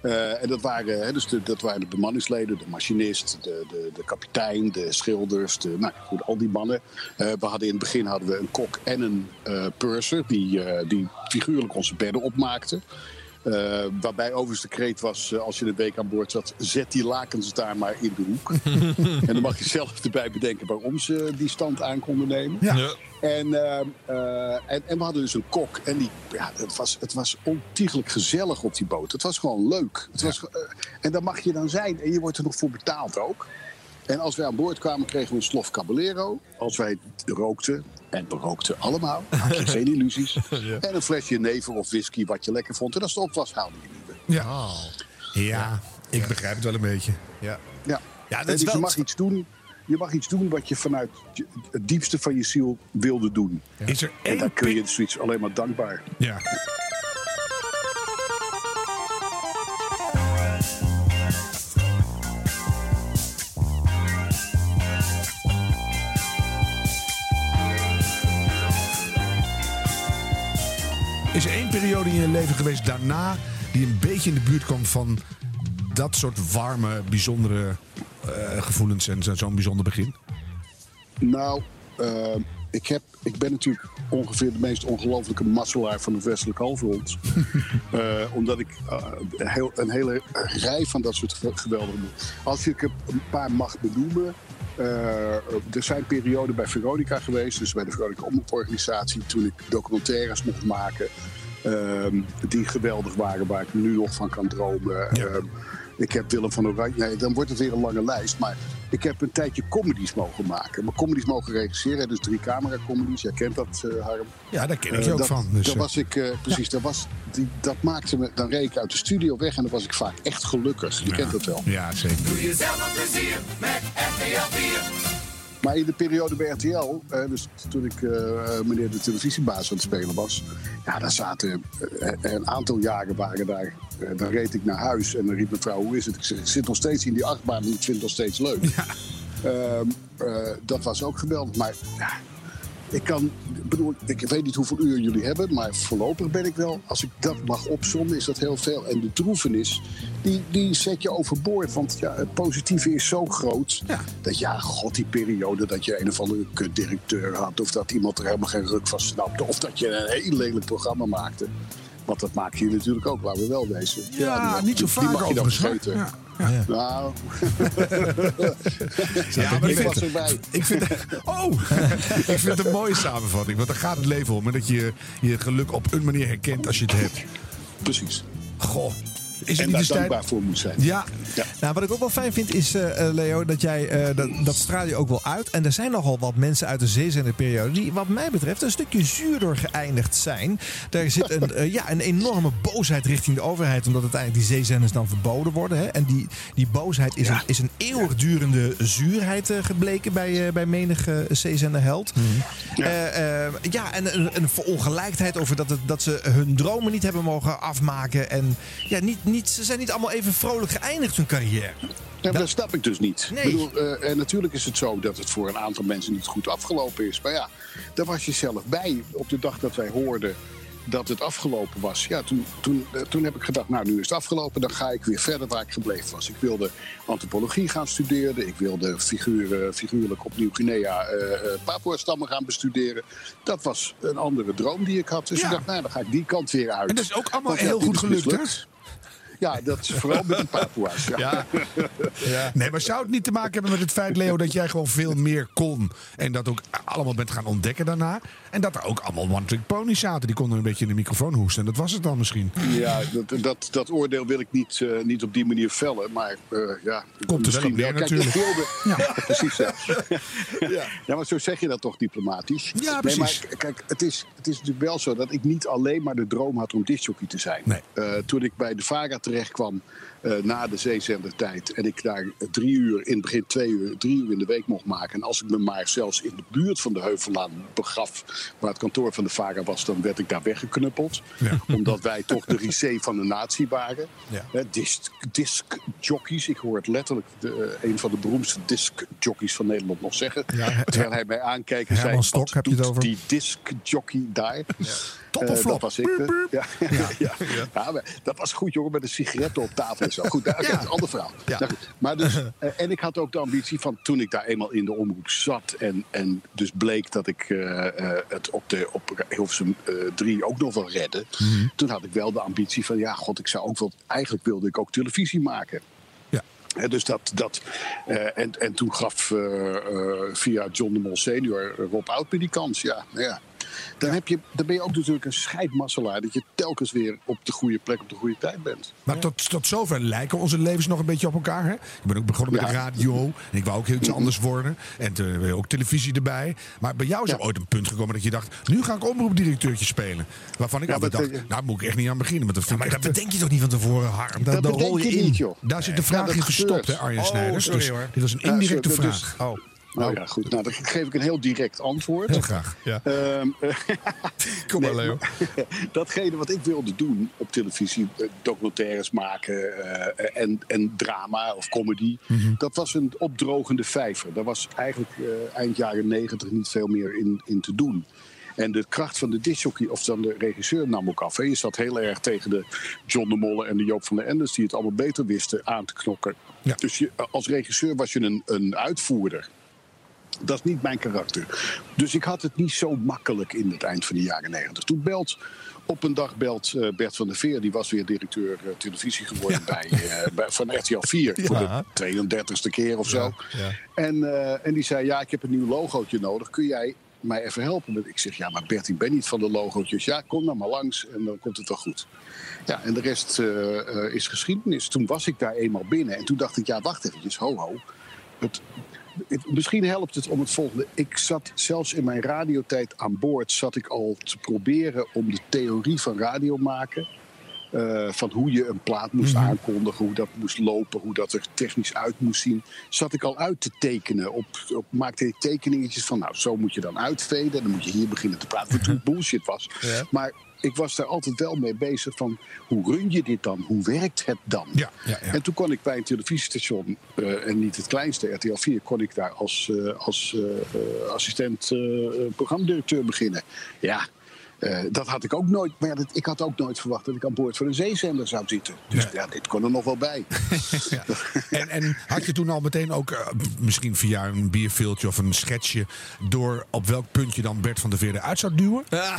Eh, en dat waren, hè, dus de, dat waren de bemanningsleden, de machinist, de, de, de kapitein, de schilders, de, nou, goed, al die mannen. Eh, we hadden in het begin hadden we een kok en een eh purser die, die figuurlijk onze bedden opmaakten. Eh, waarbij overigens de kreet was, eh, als je een week aan boord zat, zet die lakens daar maar in de hoek. en dan mag je zelf erbij bedenken waarom ze die stand aan konden nemen. Ja. En, eh, en, en we hadden dus een kok. En die, ja, het, was, het was ontiegelijk gezellig op die boot. Het was gewoon leuk. Het was, en daar mag je dan zijn. En je wordt er nog voor betaald ook. En als wij aan boord kwamen, kregen we een slof caballero. Als wij rookten, en we rookten allemaal, had je geen illusies. En een flesje never of whisky, wat je lekker vond. En als het op was, haalde je nieuwe. Ja. ja, ik begrijp het wel een beetje. Ja. Ja. Ja, dat En is dus wel- je mag iets doen. Je mag iets doen wat je vanuit het diepste van je ziel wilde doen. Is er En dan kun je zoiets alleen maar dankbaar. Ja. Periode in je leven geweest daarna die een beetje in de buurt kwam van dat soort warme, bijzondere eh, gevoelens en zo- zo'n bijzonder begin? Nou, eh, ik, heb, ik ben natuurlijk ongeveer de meest ongelofelijke masselaar van de westelijke halfrond. Eh, omdat ik heel, een hele rij van dat soort ge- geweldige... Als ik er een paar mag benoemen... er zijn perioden bij Veronica geweest, dus bij de Veronica Omroeporganisatie... toen ik documentaires mocht maken ehm, die geweldig waren, waar ik nu nog van kan dromen. Ehm, ik heb Willem van Oranje. Nee, dan wordt het weer een lange lijst. Maar ik heb een tijdje comedies mogen maken. Maar comedies mogen regisseren. Dus drie camera comedies. Jij kent dat, eh, Harm. Ja, daar ken ik Eh, je ook dat, van. Dus, daar eh, was ik, eh, precies, daar was, die, dat maakte me, dan reed ik uit de studio weg en dan was ik vaak echt gelukkig. Je kent dat wel. Ja, zeker. Doe jezelf een plezier met RTL 4. Maar in de periode bij RTL, eh, dus toen ik eh, meneer de televisiebaas aan het spelen was, ja, daar zaten eh, een aantal jaren waren daar. dan reed ik naar huis en dan riep mijn vrouw: Hoe is het? Ik zeg: Ik zit nog steeds in die achtbaan en ik vind het nog steeds leuk. Ehm, eh, dat was ook geweldig. Maar ja, ik kan, ik bedoel, ik weet niet hoeveel uur jullie hebben, maar voorlopig ben ik wel, als ik dat mag opzommen, is dat heel veel. En de droevenis, die, die zet je overboord. Want ja, het positieve is zo groot dat ja, god, die periode dat je een of andere directeur had, of dat iemand er helemaal geen ruk van snapte, of dat je een heel lelijk programma maakte. Want dat maak je natuurlijk ook, waar we wel wezen. Ja, die- niet zo die vaak mag je dan hoor. Ja. Nou, Ja, maar ik ik was vind, erbij. ik vind, oh, ik vind het een mooie samenvatting. Want daar gaat het leven om. En dat je je geluk op een manier herkent als je het hebt. Precies. Goh. Is en daar dankbaar voor moet zijn. Ja, Nou, wat ik ook wel fijn vind is, eh, eh, Leo, dat jij eh, dat, dat straal je ook wel uit. En er zijn nogal wat mensen uit de zeezenderperiode die, wat mij betreft, een stukje zuurder geëindigd zijn. Daar zit een, ja, een enorme boosheid richting de overheid, omdat uiteindelijk die zeezenders dan verboden worden. Hè. En die, die boosheid is, een, is een eeuwigdurende zuurheid gebleken bij, bij menige zeezenderheld. Eh, ja, en een, een verongelijkheid over dat, het, dat ze hun dromen niet hebben mogen afmaken. En ja, niet, niet, ze zijn niet allemaal even vrolijk geëindigd hun carrière. Ja, maar dat snap ik dus niet. Nee. Ik bedoel, eh, en natuurlijk is het zo dat het voor een aantal mensen niet goed afgelopen is. Maar ja, daar was je zelf bij op de dag dat wij hoorden dat het afgelopen was. Ja, toen, toen, eh, toen heb ik gedacht, nou nu is het afgelopen, dan ga ik weer verder waar ik gebleven was. Ik wilde antropologie gaan studeren. Ik wilde figuur, figuurlijk op Nieuw-Guinea eh eh, Papua-stammen gaan bestuderen. Dat was een andere droom die ik had. Dus Ja. ik dacht, nou dan ga ik die kant weer uit. En dat is ook allemaal Want heel goed gelukt, hè? Ja, dat is vooral met die Papua's. Ja. Nee, maar zou het niet te maken hebben met het feit, Leo, dat jij gewoon veel meer kon. En dat ook allemaal bent gaan ontdekken daarna. En dat er ook allemaal one-trick ponies zaten. Die konden een beetje in de microfoon hoesten. En dat was het dan misschien. Ja, dat, dat, dat oordeel wil ik niet, eh, niet op die manier vellen. Maar eh, ja, Komt er wel op neer, Kijk, natuurlijk. ja. precies. Ja. ja. maar zo zeg je dat toch diplomatisch. Ja, Nee, precies. maar kijk, het is, het is natuurlijk wel zo dat ik niet alleen maar de droom had om discjockey te zijn. Nee. Eh, toen ik bij de VARA terecht kwam na de zeezendertijd... en ik daar drie uur, in het begin twee uur, drie uur in de week mocht maken... en als ik me maar zelfs in de buurt van de Heuvellaan begaf... waar het kantoor van de VARA was, dan werd ik daar weggeknuppeld. Omdat wij toch de risée van de natie waren. Ja. Eh, disc, discjockeys, ik hoor het letterlijk de, eh, een van de beroemdste discjockeys van Nederland nog zeggen. Ja, terwijl hij mij aankeek en zei, Stok, heb je het over? die discjockey daar? Top Eh, of flop? dat was ik. eh. Ja, ja. Ja, maar dat was goed, jongen, met een sigaret op tafel en zo. Goed, dat is een ander verhaal. Ja. Nou. Maar dus, eh, en ik had ook de ambitie van toen ik daar eenmaal in de omroep zat... en, en dus bleek dat ik eh, eh, het op, de, op Hilversum eh 3 ook nog wel redde... Mhm. toen had ik wel de ambitie van, ja, god, ik zou ook wel... eigenlijk wilde ik ook televisie maken. Ja. Hè, dus dat, dat, en, en toen gaf via John de Mol senior Rob Oud me die kans. Ja, nou ja. Dan, heb je, dan ben je ook natuurlijk een scheidmasselaar. Dat je telkens weer op de goede plek op de goede tijd bent. Maar tot, tot zover lijken onze levens nog een beetje op elkaar. Hè? Ik ben ook begonnen met Ja. de radio. En ik wou ook heel iets anders worden. En we ook televisie erbij. Maar bij jou is er Ja. ooit een punt gekomen dat je dacht... nu ga ik omroepdirecteurtje spelen. Waarvan ik Ja, altijd dacht, dat- nou moet ik echt niet aan beginnen. Want dat vind Maar ik dat echt, bedenk je toch niet van tevoren, Harm? Dat, Dat dat rol bedenk je je in. niet, joh. Daar zit de vraag dat in verstopt, hè. Arjen Oh, Snijders. Dus dit was een Ja, indirecte dus- vraag. Oh. Nou ja, goed. Nou, dan geef ik een heel direct antwoord. Heel graag. Ja. Ehm, Kom maar, Nee, Leo. datgene wat ik wilde doen op televisie, eh, documentaires maken eh, en, en drama of comedy, Mhm. dat was een opdrogende vijver. Daar was eigenlijk eh, eind jaren negentig niet veel meer in, in te doen. En de kracht van de disjockey, of dan de regisseur, nam ook af. Hè. Je zat heel erg tegen de John de Molle en de Joop van der Enders... die het allemaal beter wisten aan te knokken. Ja. Dus je, als regisseur was je een, een uitvoerder. Dat is niet mijn karakter. Dus ik had het niet zo makkelijk in het eind van de jaren negentig. Toen belt, op een dag belt eh, Bert van der Veer, die was weer directeur eh, televisie geworden bij, eh, bij, van RTL 4 voor de 32e keer of zo. ja. En, en die zei: Ja, ik heb een nieuw logootje nodig. Kun jij mij even helpen? met-" Ik zeg: Ja, maar Bert, ik ben niet van de logootjes. Ja, kom dan maar langs en dan komt het wel goed. Ja, en de rest is geschiedenis. Toen was ik daar eenmaal binnen en toen dacht ik: Ja, wacht even, ho, ho. Het, het- misschien helpt het om het volgende. Ik zat zelfs in mijn radiotijd aan boord, zat ik al te proberen om de theorie van radio maken. eh, van hoe je een plaat moest aankondigen, hoe dat moest lopen, hoe dat er technisch uit moest zien. Zat ik al uit te tekenen. Op, op, maakte ik tekeningetjes van, nou, zo moet je dan uitveden. Dan moet je hier beginnen te praten, wat toen bullshit was. Ja. Maar ik was daar altijd wel mee bezig van, hoe run je dit dan? Hoe werkt het dan? Ja, ja, ja. En toen kon ik bij een televisiestation, eh, en niet het kleinste, RTL 4, kon ik daar als, eh, als eh, assistent programmadirecteur beginnen. Ja, eh, dat had ik ook nooit. Maar ja, dat, ik had ook nooit verwacht dat ik aan boord van een zeezender zou zitten. Dus ja, dit kon er nog wel bij. Ja. En, en had je toen al meteen ook, eh, misschien via een bierveeltje of een sketchje, door op welk punt je dan Bert van der Veer eruit zou duwen? Ja,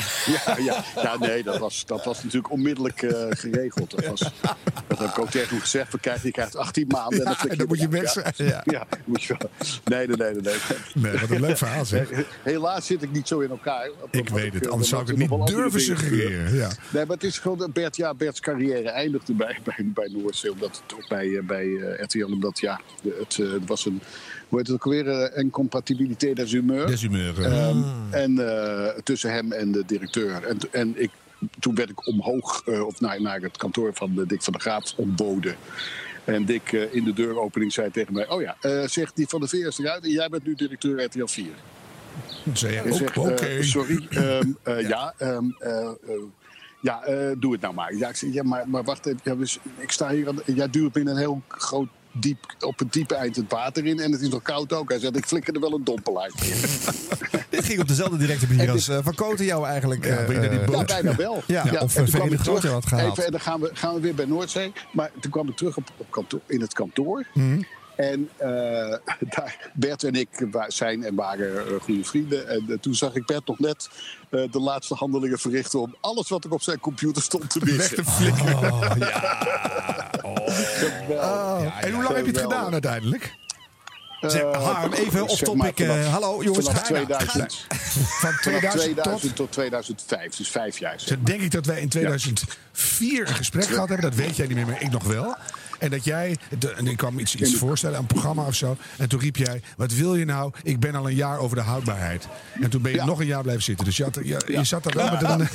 ja, ja nee, dat was, dat was natuurlijk onmiddellijk eh, geregeld. Dat, was, dat heb ik ook tegen hem gezegd. We krijgen, je krijgt 18 maanden. en Ja, flik en dan moet je weg zijn. Ja, ja, moet je wel. Nee, nee, nee, nee. nee. Nee, wat een leuk verhaal zeg. Helaas zit ik niet zo in elkaar. Ik weet het, anders zou ik het niet wel durven suggereren. Ja. Nee, maar het is gewoon... Bert, ja, Bert's carrière eindigde bij, bij, bij Noordzee. Omdat het ook bij, eh, bij eh, RTL... Omdat, ja, het, het was een... Hoe heet het ook alweer? Eh, Incompatibiliteit des humeurs. Des humeurs. Ehm, En eh, tussen hem en de directeur. En, en ik, toen werd ik omhoog, eh, of naar, naar het kantoor van de Dick van der Graaf ontboden. En Dick in de deuropening zei tegen mij... Oh ja, zegt die van de Veer is eruit en jij bent nu directeur RTL 4. Ook, zeg, oké. eh, sorry, ehm, eh, ja, ehm, eh, ja doe het nou maar. Ja, ik zeg, ja maar, maar wacht even. Ja, dus, ik sta hier, aan jij duwt in een heel groot diep, op het diepe eind het water in. En het is nog koud ook. Hij zegt, ik flikker er wel een dompel uit. Dit ging op dezelfde directe manier als Van Koten jou eigenlijk. Ja, die boot? Ja, bijna wel. Ja, of ik Groot terug, had gehaald. Even, en dan gaan we, gaan we weer bij Noordzee. Maar toen kwam ik terug op, op kantoor, in het kantoor. Mhm. En eh, daar, Bert en ik zijn en waren eh, goede vrienden. En eh, toen zag ik Bert nog net eh, de laatste handelingen verrichten... om alles wat er op zijn computer stond te Weg missen. te flikkeren. Oh, Geweldig. en hoe lang heb je het gedaan uiteindelijk? Zeg, Harm, even zeg off maar topic. vanaf- eh, hallo jongens, Vanaf ga, ga, 2000, Van vanaf 2000 tot... 2000 tot 2005, dus vijf jaar. zeg denk ik dat wij in 2004 een gesprek gehad hebben. Dat weet jij niet meer, maar ik nog wel. En dat jij, de- en ik kwam iets, iets voorstellen, een programma of zo. En toen riep jij, wat wil je nou? Ik ben al een jaar over de houdbaarheid. En toen ben je Ja. nog een jaar blijven zitten. Dus je, had, je, je zat daar wel met een...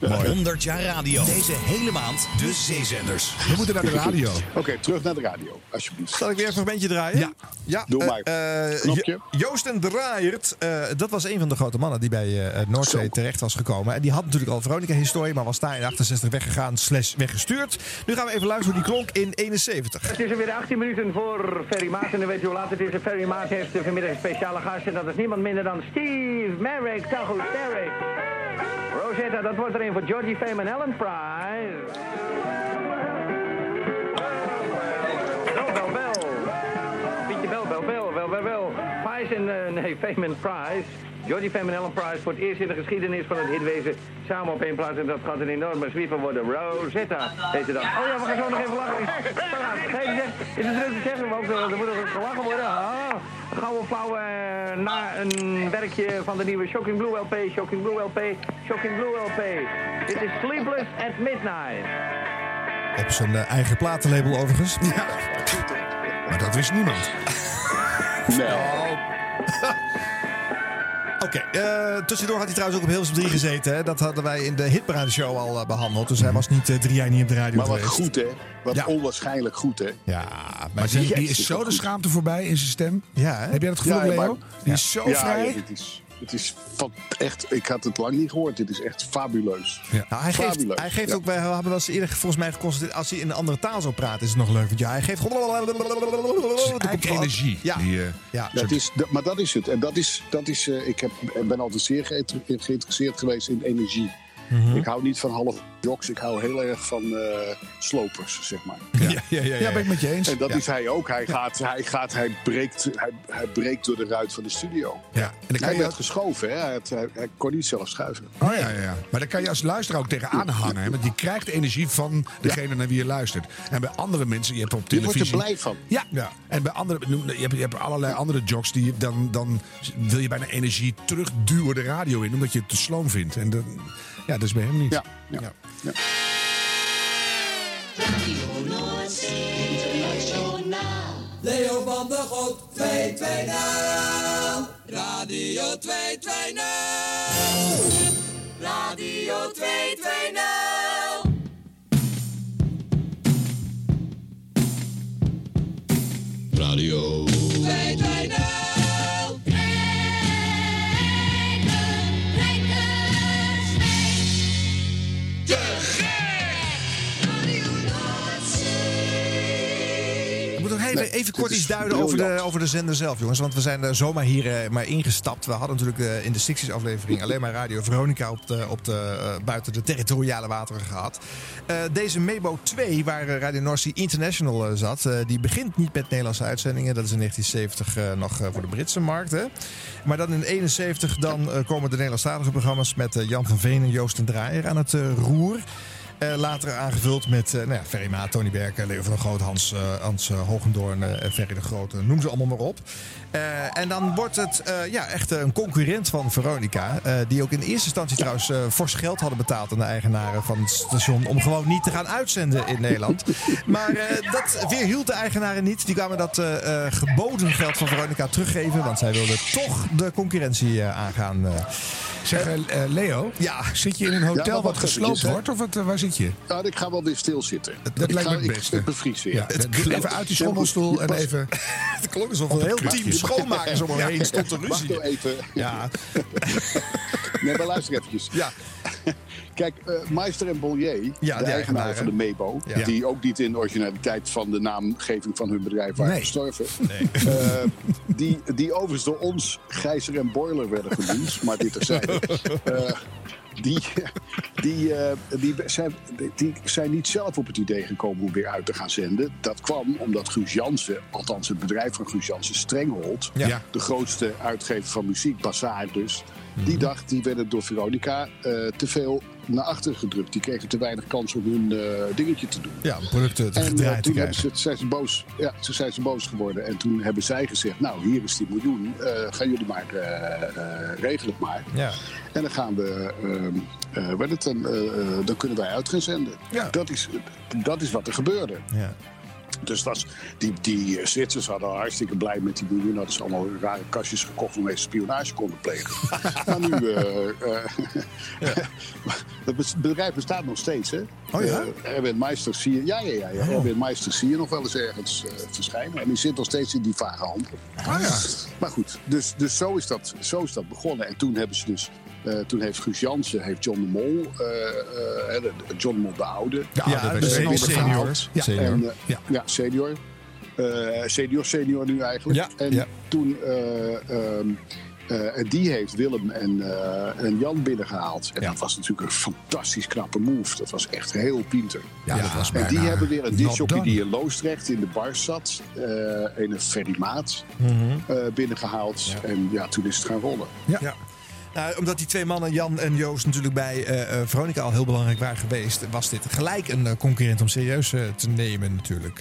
100 jaar radio. Deze hele maand de zeezenders. We moeten naar de radio. Oké, terug naar de radio, alsjeblieft. Zal ik weer een fragmentje draaien? Ja. ja Doe eh, maar. eh, Knopje. Jo- Joost en Draaiert, eh, dat was een van de grote mannen die bij eh, Noordzee Zo. terecht was gekomen. En die had natuurlijk al Veronica-historie, maar was daar in 68 weggegaan, slash weggestuurd. Nu gaan we even luisteren hoe die klonk in 71. Het is er weer 18 minuten voor Ferry Maas. En u weet hoe laat het is. Ferry Maas heeft vanmiddag een speciale gast. En dat is niemand minder dan Steve Merrick. Goed, Merrick. Rosetta, dat wordt er een voor Georgie Fame en Ellen Prize. Bel, bel, bel. Pietje, bel, bel, bel, bel. Prize en, eh, nee, Fame and Prize. Fame en Ellen Prize voor het eerst in de geschiedenis van het hitwezen samen op één plaats. En dat gaat een enorme zwieper worden. Rosetta heette dat. Oh ja, we gaan zo nog even lachen. Zeg, is het druk te zeggen, want er moet nog gelachen worden. Ah, gouden flauwe eh, na een werkje van de nieuwe Shocking Blue LP, Shocking Blue LP, Shocking Blue LP. Dit is Sleepless at Midnight. Op zijn eh, eigen platenlabel overigens. Ja. Maar dat wist niemand. Nee. Oké, eh, tussendoor had hij trouwens ook op Hilversum 3 gezeten. Hè? Dat hadden wij in de Hitparade-show al eh, behandeld. Dus hij was niet eh, drie jaar niet op de radio Maar wat geweest. goed, hè? Wat Ja. onwaarschijnlijk goed, hè? Ja, Maar die, die is zo de schaamte voorbij in zijn stem. Ja, hè? Heb jij dat gevoel, Ja, Leo? maar- Die is zo vrij. is, het is van, echt, ik had het lang niet gehoord. Dit is echt fabuleus. Nou, hij geeft, Fabuleus. hij geeft Ja. ook, wij hebben wel eens eerder volgens mij geconstateerd, als hij in een andere taal zou praten, is het nog leuk. Want ja, hij geeft Eigenlijk energie. Ja. Die, eh, Ja, Dat is, dat- maar dat is het. En dat is, dat is eh, ik heb, ik ben altijd zeer geïnter- geïnteresseerd geweest in energie. Mhm. Ik hou niet van half joks, ik hou heel erg van eh, slopers, zeg maar. ja, ja, ja, ja, ja, ben ik met je eens. En dat ja. is hij ook. Hij, gaat, hij, gaat, hij, breekt, hij, hij breekt door de ruit van de studio. Ja. En dan kan Hij je werd geschoven, hè? Hij, had- hij, hij kon niet zelf schuiven. Oh ja, ja, ja. Maar dan kan je als luisteraar ook tegenaan hangen. Hè? Want je krijgt energie van degene naar wie je luistert. En bij andere mensen, je hebt op Je wordt televisie... er blij van. Ja. Ja. en bij andere, je hebt, je hebt allerlei andere jocks die dan, dan wil je bijna energie terugduwen de radio in, omdat je het te sloom vindt. En dan, ja, dat is bij hem niet. Ja, ja. Ja. Leo van der God 220. Radio 220. Radio 220. Radio. Even, kort iets duiden over de, over de zender zelf, jongens. Want we zijn er zomaar hier eh, maar ingestapt. We hadden natuurlijk eh, in de 60s aflevering alleen maar Radio Veronica op de, op de, eh, buiten de territoriale wateren gehad. Eh, deze Mebo 2, waar eh, Radio North Sea International eh, zat, eh, die begint niet met Nederlandse uitzendingen. Dat is in 1970 eh, nog eh, voor de Britse markt. Hè? Maar dan in 71 dan, eh, komen de Nederlandstalige programma's met eh, Jan van Veen en Joost en Draaier aan het eh, roer. Eh, later aangevuld met eh, nou ja, Ferry Tony Berken, Leo van der Groot, Hans, eh, Hans Hogendoorn, eh, Ferry de Grote. Noem ze allemaal maar op. Eh, en dan wordt het eh, ja, echt een concurrent van Veronica. eh, die ook in eerste instantie trouwens eh, fors geld hadden betaald aan de eigenaren van het station. om gewoon niet te gaan uitzenden in Nederland. Maar eh, dat weerhield de eigenaren niet. Die kwamen dat eh, eh, geboden geld van Veronica teruggeven. Want zij wilden toch de concurrentie eh, aangaan. eh. Zeg, Leo, Ja. zit je in een hotel Ja, wat gesloopt wordt? Of wat, waar zit je? Nou, ik ga wel weer stilzitten. Dat Ik lijkt ga- me het ik- beste. Ik bevries weer. Ja, even uit die schommelstoel en even... Het klonk alsof een heel team schoonmakers om me heen stond te Wacht ruzie. nou even. Ja, Nee, maar luister eventjes. ja. Kijk, eh Meister en Bollier, de eigenaren. van de Mebo... Ja. die ook niet in de originaliteit van de naamgeving van hun bedrijf waren Nee. gestorven... eh, die, die overigens door ons Gijzer en Boiler werden genoemd, maar dit terzijde... eh die, die, eh, die, zijn, die zijn niet zelf op het idee gekomen om weer uit te gaan zenden. Dat kwam omdat Guus Jansen, althans het bedrijf van Guus Jansen, Strenghold... Ja. de grootste uitgever van muziek, Bazaar dus... die dacht, die werden door Veronica eh, te veel naar achteren gedrukt. Die kregen te weinig kans om hun eh, dingetje te doen. ja producten te En eh, gedraaid te toen hebben ze, zijn, ze boos, ja, toen zijn ze boos geworden. En toen hebben zij gezegd, nou, hier is die miljoen. eh, gaan jullie maar regelen het maar. Ja. En dan gaan we, ehm, eh, het dan, dan kunnen wij uit gaan zenden. Ja. Dat, is, dat is wat er gebeurde. Ja. Dus dat die, die eh, Zwitsers hadden hartstikke blij met die miljoen. Hadden ze allemaal rare kastjes gekocht waarmee ze spionage konden plegen. nou, nu... eh, eh, het bedrijf bestaat nog steeds, hè? Oh ja? Eh, Erwin Meister zie je... Ja, ja, ja. ja. Erwin Meister zie je nog wel eens ergens verschijnen. En die zit nog steeds in die vage handen. Ah ja. Maar goed, dus, dus zo, is dat, zo is dat begonnen. En toen hebben ze dus... eh, toen heeft Guus Jansen, heeft John de Mol, eh, eh, de- John de Mol de Oude, Ja, Ja, dat de is een ander senior. Ja. Senior. en, Ja. ja. senior. Eh, senior, senior nu eigenlijk. Ja, En ja. toen, eh, ehm, eh, en die heeft Willem en, eh, en Jan binnengehaald. En Ja. dat was natuurlijk een fantastisch knappe move. Dat was echt heel pinter. Ja, dat was En die hebben weer een disjockey die in Loosdrecht in de bar zat. eh een Ferry Maat Mhm. eh, binnengehaald. En ja, toen is het gaan rollen. Ja. Nou, omdat die twee mannen, Jan en Joost, natuurlijk bij eh, eh, Veronica al heel belangrijk waren geweest, was dit gelijk een eh, concurrent om serieus te nemen natuurlijk.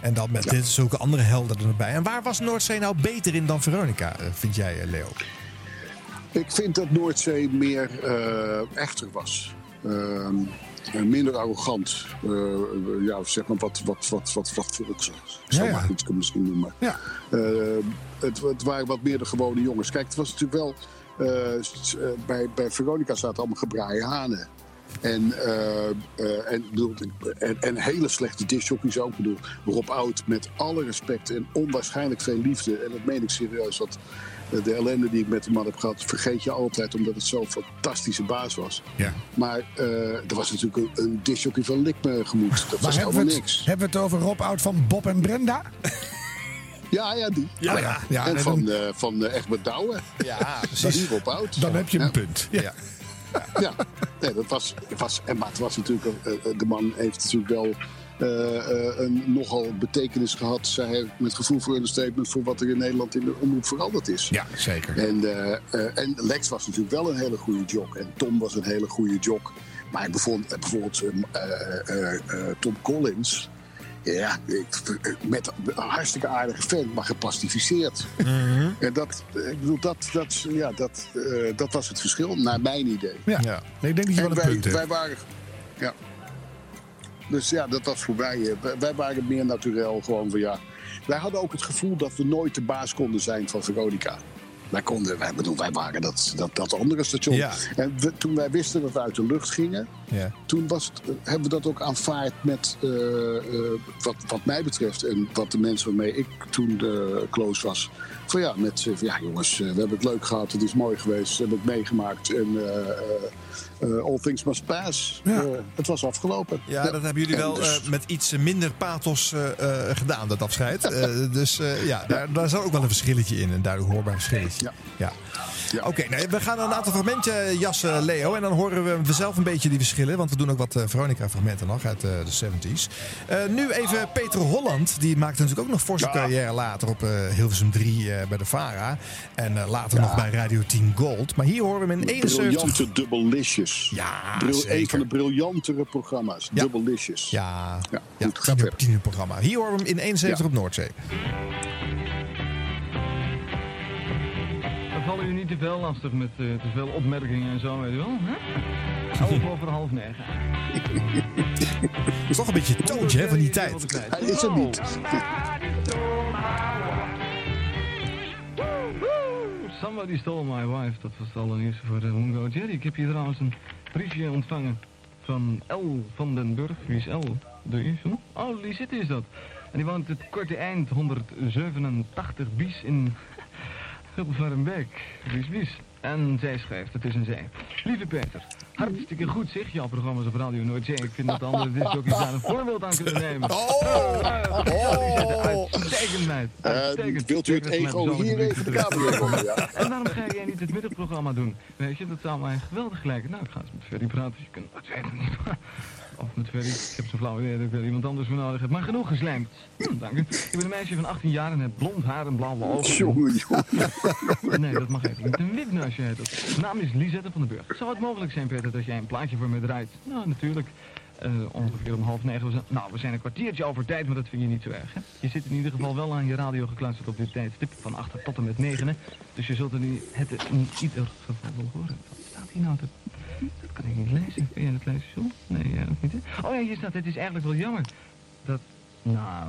En dan met Ja. dit zulke andere helden erbij. En waar was Noordzee nou beter in dan Veronica, vind jij, Leo? Ik vind dat Noordzee meer echter was. Ehm, minder arrogant. Ja, zeg maar wat, wat, wat, wat, wat, wat zo Ja, mag ik het misschien noemen. Ja. Het, het waren wat meer de gewone jongens. Kijk, het was natuurlijk wel. Eh, eh, bij, bij Veronica zaten allemaal gebraaide hanen. En, eh, en, bedoel, en, en hele slechte discjockeys ook. Bedoel, Rob Oud, met alle respect en onwaarschijnlijk veel liefde. En dat meen ik serieus. Want eh, de ellende die ik met die man heb gehad, vergeet je altijd omdat het zo'n fantastische baas was. Ja. Maar er was natuurlijk een, een discjockey van Likme gemoed. Dat Maar was helemaal het, niks. hebben we het over Rob Oud van Bob en Brenda? Ja, ja, die. Ja, ja. ja en en van, dan, eh van eh, Egbert Douwe. Ja, Dat is Rob Oud. dan heb je een Ja. punt. Ja. Ja, nee, dat was, was, en maar het was natuurlijk, eh, de man heeft natuurlijk wel eh, eh, een nogal betekenis gehad. Zij heeft met gevoel voor understatement voor wat er in Nederland in de omroep veranderd is. Ja, zeker. En, eh, eh, en Lex was natuurlijk wel een hele goede jock. En Tom was een hele goede jock. Maar ik bevond, bijvoorbeeld eh, eh, eh, eh, Tom Collins. Ja, ik- met een hartstikke aardige fan, maar geplastificeerd. En dat, ik bedoel, dat, dat, ja, dat, eh, dat was het verschil, naar mijn idee. Ja. Ja. Nee, ik denk dat je wel En een wij, punt hebt. wij waren. Ja. Dus ja, dat was voor mij. eh, wij- waren meer naturel. Gewoon van ja. Wij hadden ook het gevoel dat we nooit de baas konden zijn van Veronica. Wij konden, wij, bedoel, wij waren dat, dat, dat andere station. Ja. En we- toen wij wisten dat we uit de lucht gingen, Ja. toen was het, eh, hebben we dat ook aanvaard met, eh, eh, wat, wat mij betreft en wat de mensen waarmee ik toen eh, close was. Van ja, met van, ja jongens, we hebben het leuk gehad, het is mooi geweest, we hebben het meegemaakt en all things must pass. Ja. Het was afgelopen. Ja, dat hebben jullie En wel dus- met iets minder pathos gedaan, dat afscheid. Dus ja, daar, daar zat ook wel een verschilletje in, een duidelijk hoorbaar verschilletje. Ja. Ja. Oké, nee, we gaan een aantal fragmentjes jassen, Leo. En dan horen we zelf een beetje die verschillen. Want we doen ook wat eh, Veronica-fragmenten nog uit eh, de 70s. Eh, nu even Peter Holland. Die maakte natuurlijk ook nog Ja. carrière later op eh, Hilversum 3 eh, bij de VARA. En eh, later nog bij Radio 10 Gold. Maar hier horen we hem in 71. Briljante Doublelicious. Ja, Bril- Een van de briljantere programma's. Ja. Doublelicious. Ja, Ja, ja goed, tiener, tienerprogramma. Hier horen we hem in 71 Ja. op Noordzee. Vallen u niet te veel lastig met eh, te veel opmerkingen en zo, weet je wel. Hè? Elf over half negen. Dat is toch een beetje hè, van die tijd. Hij is er niet. Somebody stole my wife. Dat was het allernieuws voor de Mungo Jerry. Ik heb hier trouwens een briefje ontvangen van L van den Burg. Wie is L? De hm? Oh, Lisette is dat. En die woont het korte eind 187 bies in Hilvarenbeek. Bies, bies. En zij schrijft, het is een zij. Lieve Peter, hartstikke goed zeg jouw programma's op Radio Noordzee. Ik vind dat de andere discjockeys daar een voorbeeld aan kunnen nemen. Oh! Uitstekend, meid. Eh, Uitstekend. wilt u het ego hier even de kamer in komen? Ja. En waarom ga jij niet het middagprogramma doen? Weet je, dat zou mij geweldig lijken. Nou, ik ga eens met Ferry praten. Je kunt weten niet. Of met Ferry. Ik heb zo'n flauw idee dat ik iemand anders voor nodig heb. Maar genoeg geslijmd. Hm, dank u. Ik ben een meisje van 18 jaar en heb blond haar en blauwe ogen. Jongen, jongen. Nee, dat mag even niet. Een wipneusje heet dat. Mijn naam is Lisette van den Burg. Zou het mogelijk zijn, Peter, dat jij een plaatje voor me draait? Nou, natuurlijk. Eh, ongeveer om half negen. We zijn, nou, we zijn een kwartiertje over tijd, maar dat vind je niet zo erg, hè? Je zit in ieder geval wel aan je radio gekluisterd op dit tijdstip. Van 8 tot en met 9, hè? Dus je zult er nu het in ieder geval wel horen. Wat staat hier nou? Dat kan ik niet lezen. Kun jij het lezen, John? Nee, jij ook niet, hè? Oh ja, hier staat, het is eigenlijk wel jammer. Dat, nou,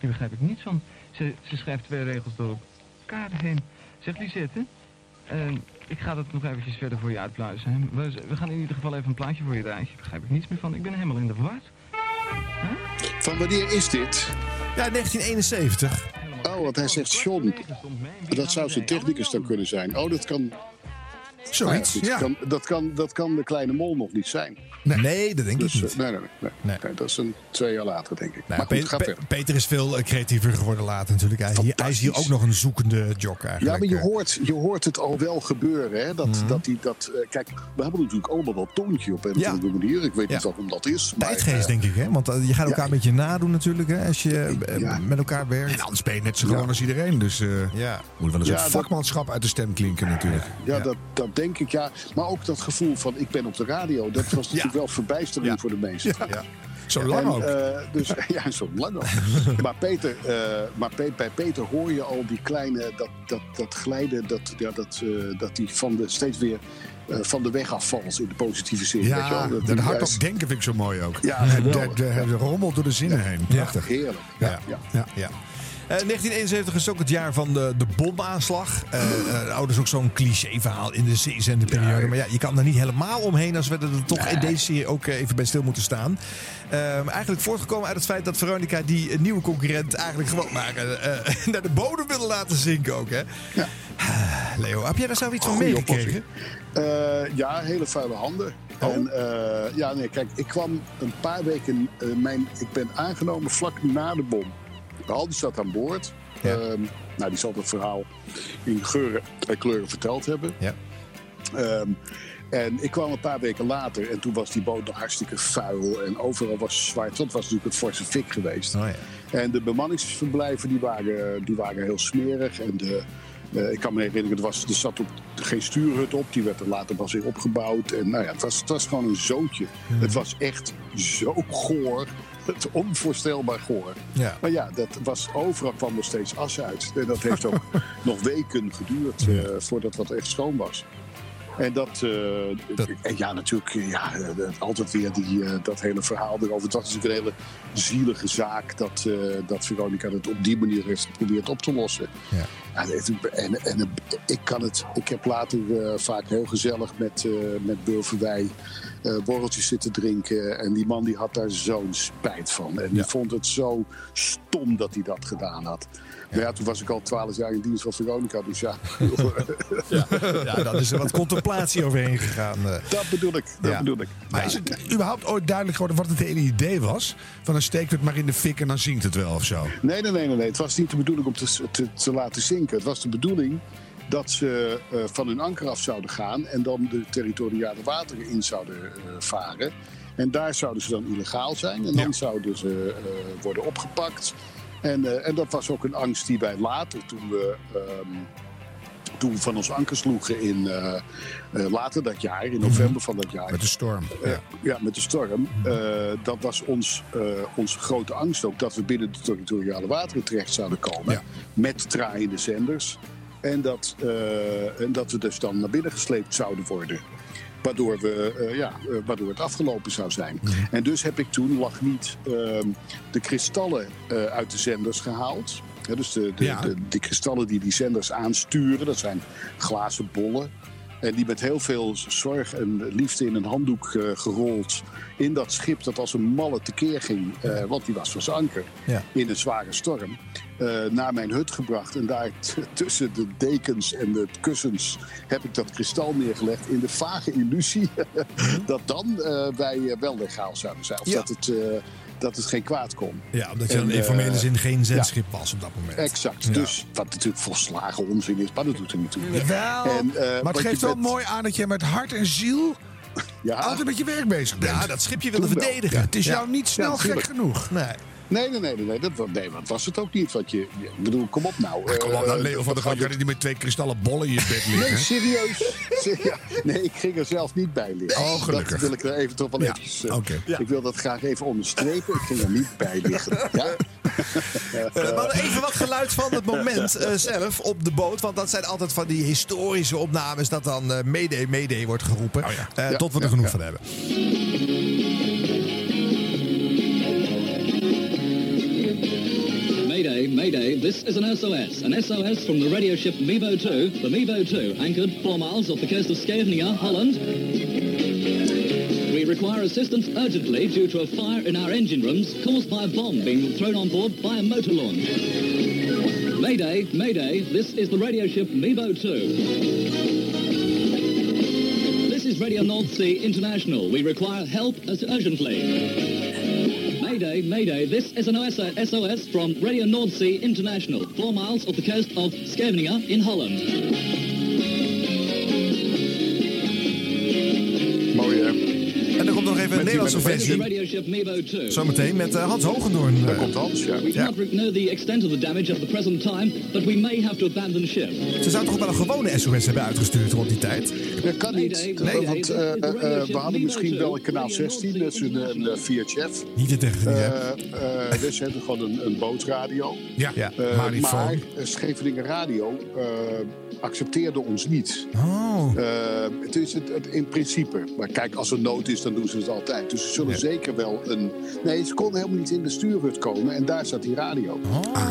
hier begrijp ik niets van. Ze, ze schrijft twee regels door elkaar heen. Zeg Lisette, eh, ik ga dat nog eventjes verder voor je uitpluizen. hè. We, we gaan in ieder geval even een plaatje voor je draaien. Hier begrijp ik niets meer van. Ik ben helemaal in de war. Van wanneer is dit? Ja, 1971. Oh, want hij zegt John. Dat zou zijn technicus dan kunnen zijn. Oh, dat kan... Zoiets, ja. Kan, dat, kan, dat kan de kleine mol nog niet zijn. Nee, dat denk Dus, ik eh, niet. nee, nee, nee, nee. Nee, dat is een twee jaar later, denk ik. Nou, maar goed, Pe- ga Pe- verder. Peter is veel eh, creatiever geworden later natuurlijk. Hij, is hier ook nog een zoekende jock Ja, maar je eh. hoort, je hoort het al wel gebeuren. Hè? Dat, Mhm. dat die, dat, eh, kijk, we hebben natuurlijk allemaal wel toontje op een of Ja. andere manier. Ik weet Ja. niet waarom dat is. Tijdgeest, eh, denk ik, hè? Want eh, je gaat elkaar een beetje nadoen natuurlijk, hè? Als je eh, met elkaar werkt. En anders ben je net zo gewoon als iedereen. Dus eh Ja. moet wel eens Ja, wat dat- vakmanschap uit de stem klinken natuurlijk. Ja, Dat, dat denk ik, ja. Maar ook dat gevoel van ik ben op de radio, dat was natuurlijk wel verbijstering voor de mensen. Ja. Zo lang En, ook. eh, dus, ja, zo lang ook. maar Peter, eh, maar Pe- bij Peter hoor je al die kleine, dat, dat, dat glijden, dat, ja, dat, eh, dat die van de, steeds weer van de weg afvalt in de positieve zin. weet je Ja, wel? dat hardop juist- denken vind ik zo mooi ook. Ja, de, geweldig. de, rommelt door de zinnen heen. Prachtig. Heerlijk. Ja. Ja. Ja. Ja. Eh, 1971 is ook het jaar van de, de bomaanslag. Dat is ook zo'n cliché-verhaal in de zeezendeperiode. Maar ja, je kan er niet helemaal omheen als we er toch in deze serie ook even bij stil moeten staan. Eh, eigenlijk voortgekomen uit het feit dat Veronica die nieuwe concurrent eigenlijk gewoon maar naar de bodem wilde laten zinken ook. Hè? Leo, heb jij daar zoiets van Goeie meegekregen? Ja, hele vuile handen. Oh. En ja, nee, kijk, ik kwam een paar weken. mijn, ik ben aangenomen vlak na de bom. Haldi zat aan boord. Ehm, nou, die zal het verhaal in geuren en kleuren verteld hebben. Ja. Ehm, en ik kwam een paar weken later en toen was die boot nog hartstikke vuil. En overal was zwart. Dat was natuurlijk het forse fik geweest. Oh, ja. En de bemanningsverblijven die waren, die waren heel smerig. En de, eh, ik kan me herinneren, er, was, er zat op, geen stuurhut op. Die werd er later pas weer opgebouwd. En nou ja, het was, het was gewoon een zootje. Het was echt zo goor. Het is onvoorstelbaar goor. Ja. Maar ja, dat was, overal kwam er steeds as uit. En dat heeft ook nog weken geduurd eh, voordat dat echt schoon was. En dat, eh, en ja, natuurlijk, eh, ja, altijd weer die, dat hele verhaal erover. Het was natuurlijk een hele zielige zaak dat, dat Veronica het op die manier heeft geprobeerd op te lossen. Ja. En, en, en ik kan het, ik heb later vaak heel gezellig met, met Burverwij eh borreltjes zitten drinken. En die man die had daar zo'n spijt van. En die vond het zo stom dat hij dat gedaan had. Maar ja, toen was ik al twaalf jaar in dienst van Veronica, dus ja. Ja, ja dan is er wat contemplatie overheen gegaan. eh. Dat bedoel ik, dat Ja. bedoel ik. Maar is het überhaupt ooit duidelijk geworden wat het hele idee was? Van dan steekt het maar in de fik en dan zinkt het wel of zo? Nee, nee, nee, nee, nee. Het was niet de bedoeling om te, te, te laten zinken. Het was de bedoeling dat ze eh, van hun anker af zouden gaan en dan de territoriale wateren in zouden eh, varen. En daar zouden ze dan illegaal zijn en dan zouden ze eh, worden opgepakt. En, en dat was ook een angst die wij later, toen we, ehm, toen we van ons anker sloegen in later dat jaar, in november van dat jaar. Met de storm. Eh, ja, met de storm. Eh, dat was ons, onze grote angst ook, dat we binnen de territoriale wateren terecht zouden komen. Met draaiende zenders. En dat, eh, en dat we dus dan naar binnen gesleept zouden worden. Waardoor, we, eh, ja, eh, waardoor het afgelopen zou zijn. En dus heb ik toen lag niet ehm, de kristallen uit de zenders gehaald. Dus de, de, Ja. de, kristallen die die zenders aansturen, dat zijn glazen bollen. En die met heel veel zorg en liefde in een handdoek gerold in dat schip dat als een malle tekeer ging, eh, want die was van zijn anker Ja. in een zware storm, naar mijn hut gebracht. En daar tussen de dekens en de kussens heb ik dat kristal neergelegd in de vage illusie dat dan eh, wij eh, wel legaal zouden zijn. Of Ja. dat, het, eh, dat het geen kwaad kon. Ja, omdat je in informele eh, zin geen ja. zendschip was op dat moment. Exact. Ja. Dus wat natuurlijk volslagen onzin is, maar dat doet er niet toe. Wel, En, eh, maar het geeft wel mooi aan dat je met hart en ziel Ja. altijd met je werk bezig bent. Ja, dat schipje wilde verdedigen. Ja, het is Ja. jou niet snel Ja, gek genoeg. Nee. Nee, nee, nee, nee, nee, dat, nee, dat was het ook niet. Want je, ik bedoel, kom op nou. Maar kom op, Eh, nou, Leo van der je niet met twee kristallen bollen in je bed liggen? Nee, serieus. Nee, ik ging er zelf niet bij liggen. Oh, gelukkig. Dat wil ik er even toch wel Ja, even... eh, oké. Ik wil dat graag even onderstrepen. Ik ging er niet bij liggen. Ja? Maar even wat geluid van het moment zelf op de boot. Want dat zijn altijd van die historische opnames dat dan Mayday, Mayday wordt geroepen. Eh, Oh Ja, tot we er ja, genoeg ja. van hebben. Mayday, this is an SOS. An SOS from the radio ship Mebo 2, the Mebo 2, anchored four miles off the coast of Scheveningen, Holland. We require assistance urgently due to a fire in our engine rooms caused by a bomb being thrown on board by a motor launch. Mayday, Mayday, this is the radio ship Mebo 2. This is Radio North Sea International. We require help as urgently. Mayday, Mayday, this is an SOS from Radio North Sea International, four miles off the coast of Scheveningen in Holland. Even een Met Nederlandse met versie. radio ship Mebo 2. Zometeen met eh, Hans Hogendoorn. Daar komt Hans, ja. We Ja. cannot know the extent of the damage at the present time, but we may have to abandon the ship. Ze zouden toch ook wel een gewone SOS hebben uitgestuurd rond die tijd? Dat kan niet. Nee, want eh, eh, eh, we hadden misschien wel een kanaal 16, dat is een, een VHF. Niet te tegen die Eh, heb. eh, dus ze hebben gewoon een, een bootradio. Ja, Ja. Maar Scheveningen Radio eh, accepteerde ons niet. Oh. Eh, het is het, het in principe. Maar kijk, als er nood is, dan doen ze het altijd. Dus ze zullen zeker wel een... Nee, ze konden helemaal niet in de stuurhut komen. En daar zat die radio.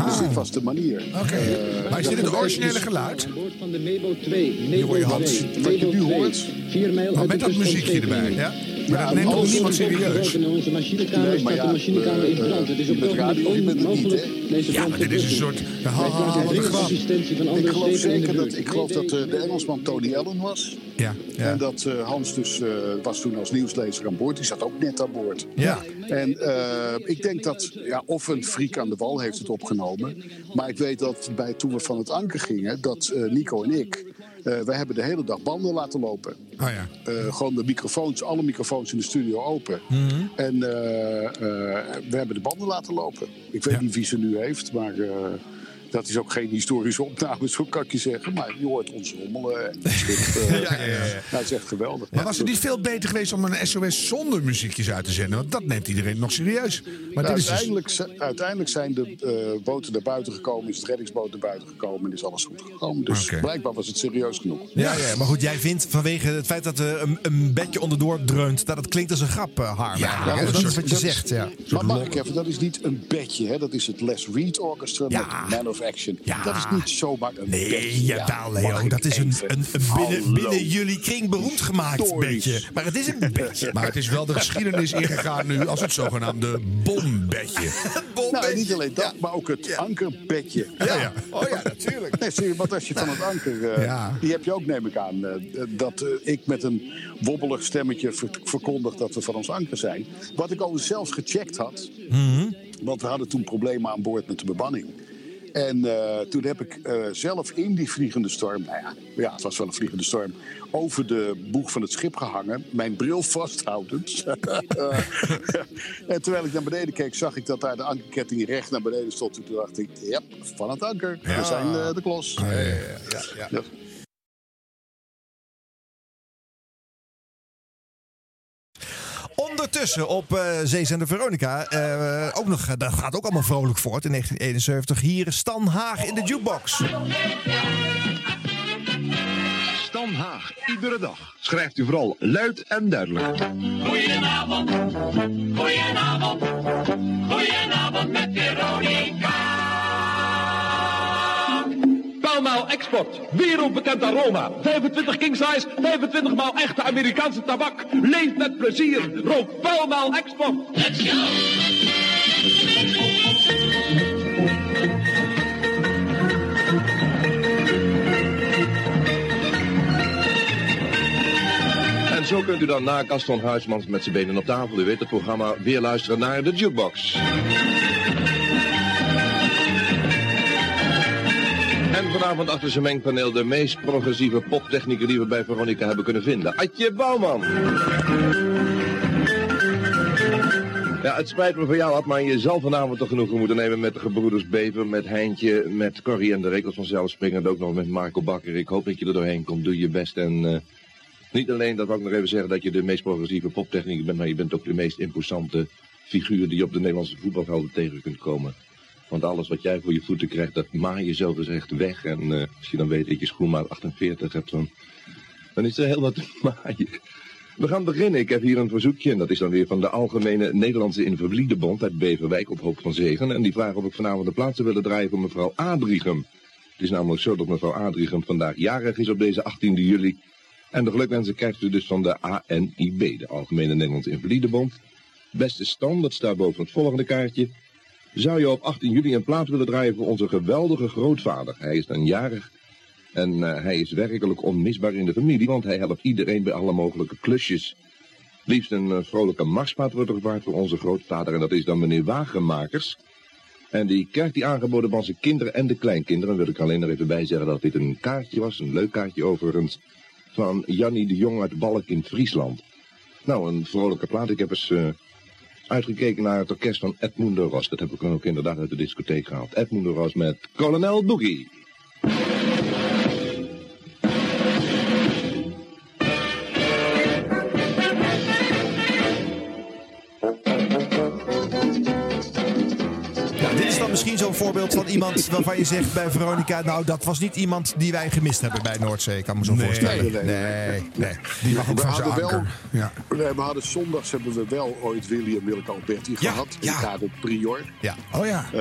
Dus dit was de manier. Oké. Eh, maar is dit het originele geluid? Aan boord van de Mebo 2. Mebo Mebo Hans, 2. wat je nu Mebo 2. hoort. Vier mijl Maar met dat muziekje erbij. Ja? Maar dat neemt toch alles niemand serieus? In onze machinekamer Nee, maar staat ja, de machinekamer in eh, brand. Het is op dit radio moment je bent het niet, onmogelijk hè? deze Ja, maar dit is een soort... Wij Ha, vragen ha, wat een dringend grap. assistentie van Ik andere geloof zeker dat, ik geloof dat eh, de Engelsman Tony Allen was. Ja. En dat eh, Hans dus eh, was toen als nieuwslezer aan boord. Die zat ook net aan boord. Ja. En eh, ik denk dat, ja, of een friek aan de wal heeft het opgenomen. Maar ik weet dat bij, toen we van het anker gingen, dat Nico en ik, eh wij hebben de hele dag banden laten lopen. Oh ja. Eh, gewoon de microfoons, alle microfoons in de studio open. En eh, we hebben de banden laten lopen. Ik weet Ja. niet wie ze nu heeft, maar dat is ook geen historische opname, zo kan ik je zeggen. Maar je hoort ons rommelen en het schip. Ja, ja, ja, ja. Nou, het is echt geweldig. Maar was het niet veel beter geweest om een SOS zonder muziekjes uit te zenden? Want dat neemt iedereen nog serieus. Maar Nou, dit is dus... uiteindelijk, uiteindelijk zijn de eh, boten naar buiten gekomen, is de reddingsboot naar buiten gekomen en is alles goed gekomen. Dus blijkbaar was het serieus genoeg. Ja, ja, maar goed, jij vindt vanwege het feit dat er een, een bedje onderdoor dreunt, dat het klinkt als een grap, Harm. Ja, dat is wat je dat is- zegt, ja. Maar mag ik even, dat is niet een bedje, hè? dat is het Les Reed Orchestra Ja. met Man of Action. Ja. Dat is niet zomaar een. Nee, Ja, mag Leo. Dat is een, een, een binnen, binnen jullie kring beroemd gemaakt bedje. Maar het is een bedje. Maar het is wel de geschiedenis ingegaan nu als het zogenaamde bombedje. Nou, niet alleen dat, maar ook het ankerbedje. Ja, ja. Oh ja, natuurlijk. Nee, want als je van het anker... eh, Ja. Die heb je ook, neem ik aan. eh, dat eh, ik met een wobbelig stemmetje ver- verkondig dat we van ons anker zijn. Wat ik al zelfs gecheckt had. Want we hadden toen problemen aan boord met de bemanning. En eh, toen heb ik eh, zelf in die vliegende storm, nou ja, ja, het was wel een vliegende storm, over de boeg van het schip gehangen, mijn bril vasthoudend. en terwijl ik naar beneden keek, zag ik dat daar de ankerketting recht naar beneden stond. Toen dacht ik, ja, van het anker, we zijn eh, de klos. Ja, ja, ja, ja. Ondertussen op eh Zeezender Veronica, eh, ook nog, dat gaat ook allemaal vrolijk voort in 1971. Hier Stan Haag in de jukebox. Stan Haag, iedere dag. Schrijft u vooral luid en duidelijk. Goedenavond, goedenavond, goedenavond met Veronica. Export, wereldbekend aroma. 25 king size, 25 maal echte Amerikaanse tabak. Leef met plezier, rook Paalmaal Export. Let's go! En zo kunt u dan na Gaston Huismans met zijn benen op tafel, u weet het programma, weer luisteren naar de Jukebox. En vanavond achter zijn mengpaneel de meest progressieve poptechnieken die we bij Veronica hebben kunnen vinden. Adje Bouwman. Ja, het spijt me voor jou, Ad, maar je zal vanavond toch genoegen moeten nemen met de gebroeders Bever, met Heintje, met Corrie en de Rekels vanzelf springend, ook nog met Marco Bakker. Ik hoop dat je er doorheen komt, doe je best en... eh, niet alleen, dat wil ik nog even zeggen, dat je de meest progressieve poptechniek bent, maar je bent ook de meest imposante figuur die je op de Nederlandse voetbalvelden tegen kunt komen. Want alles wat jij voor je voeten krijgt, dat maai je zo gezegd weg. En eh, als je dan weet dat je schoenmaat 48 hebt, dan, dan is er heel wat maaien. We gaan beginnen. Ik heb hier een verzoekje. En dat is dan weer van de Algemene Nederlandse Invalidebond uit Beverwijk op Hoop van Zegen. En die vragen of ik vanavond de plaatsen willen draaien voor mevrouw Adrichem. Het is namelijk zo dat mevrouw Adrichem vandaag jarig is op deze 18 juli. En de gelukwensen krijgt u dus van de ANIB, de Algemene Nederlandse Invalidebond. Beste Stan, dat staat boven het volgende kaartje. Zou je op 18 juli een plaat willen draaien voor onze geweldige grootvader? Hij is dan jarig en eh, hij is werkelijk onmisbaar in de familie, want hij helpt iedereen bij alle mogelijke klusjes. Liefst een eh, vrolijke marspaard wordt er gewaard voor onze grootvader en dat is dan meneer Wagenmakers. En die krijgt die aangeboden van zijn kinderen en de kleinkinderen. wil ik alleen nog even bij zeggen dat dit een kaartje was, een leuk kaartje overigens, van Jannie de Jong uit Balk in Friesland. Nou, een vrolijke plaat. Ik heb eens eh, uitgekeken naar het orkest van Edmund de Ros. Dat heb ik dan ook inderdaad uit de discotheek gehaald. Edmund de Ros met Colonel Boogie. Iemand waarvan je zegt bij Veronica... nou, dat was niet iemand die wij gemist hebben bij Noordzee. Ik kan me zo Nee, voorstellen. nee, nee, nee, nee. Die mag ook we van zijn hadden wel. Ja. nee, we hadden zondags hebben we wel ooit William Willeke Alberti Ja, gehad. ja. In Karel Prior. Ja. Oh ja. Eh,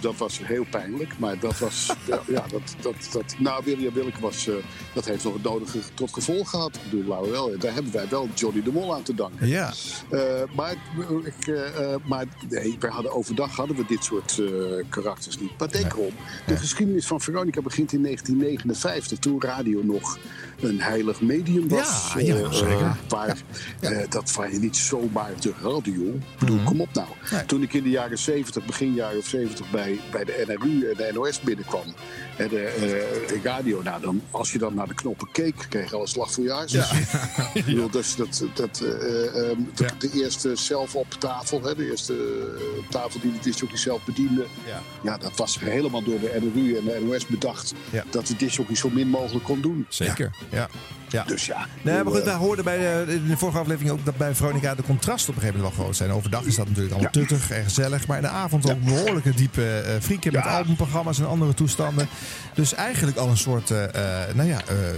dat was heel pijnlijk, maar dat was. ja, ja, dat, dat, dat, nou, William Willeke was. eh, dat heeft nog het nodige tot gevolg gehad. Ik bedoel, laten we wel. Daar hebben wij wel Johnny de Mol aan te danken. Ja. Eh, maar ik, eh, maar nee, wij hadden overdag hadden we dit soort eh, karakters niet. Maar denk erom, de geschiedenis van Veronica begint in 1959, toen radio nog een heilig medium was. Ja, ja, Eh, zeker. eh, waar, eh, dat waar je niet zomaar de radio. Ik bedoel, Mhm. kom op nou. Toen ik in de jaren 70, begin jaren 70 bij, bij de NRU en de NOS binnenkwam. En de eh, radio, nou dan, als je dan naar de knoppen keek, kreeg je al een slag voor je hart. Ik bedoel, dat, is- dat, dat, eh, ehm, de, de eerste zelf op tafel, hè, de eerste eh, tafel die de disjockey zelf bediende. Ja. Ja, dat was helemaal door de NRU en de NOS bedacht. Ja. Dat de disjockey zo min mogelijk kon doen. Zeker, ja. ja. Dus ja. Nee, maar goed, eh, wij hoorden bij de, in de vorige aflevering ook dat bij Veronica de contrasten op een gegeven moment wel groot zijn. Overdag is dat natuurlijk allemaal tuttig en gezellig. Maar in de avond ook behoorlijke diepe eh frieken met albumprogramma's en andere toestanden. Dus eigenlijk al een soort, eh, eh, nou ja, eh, eh,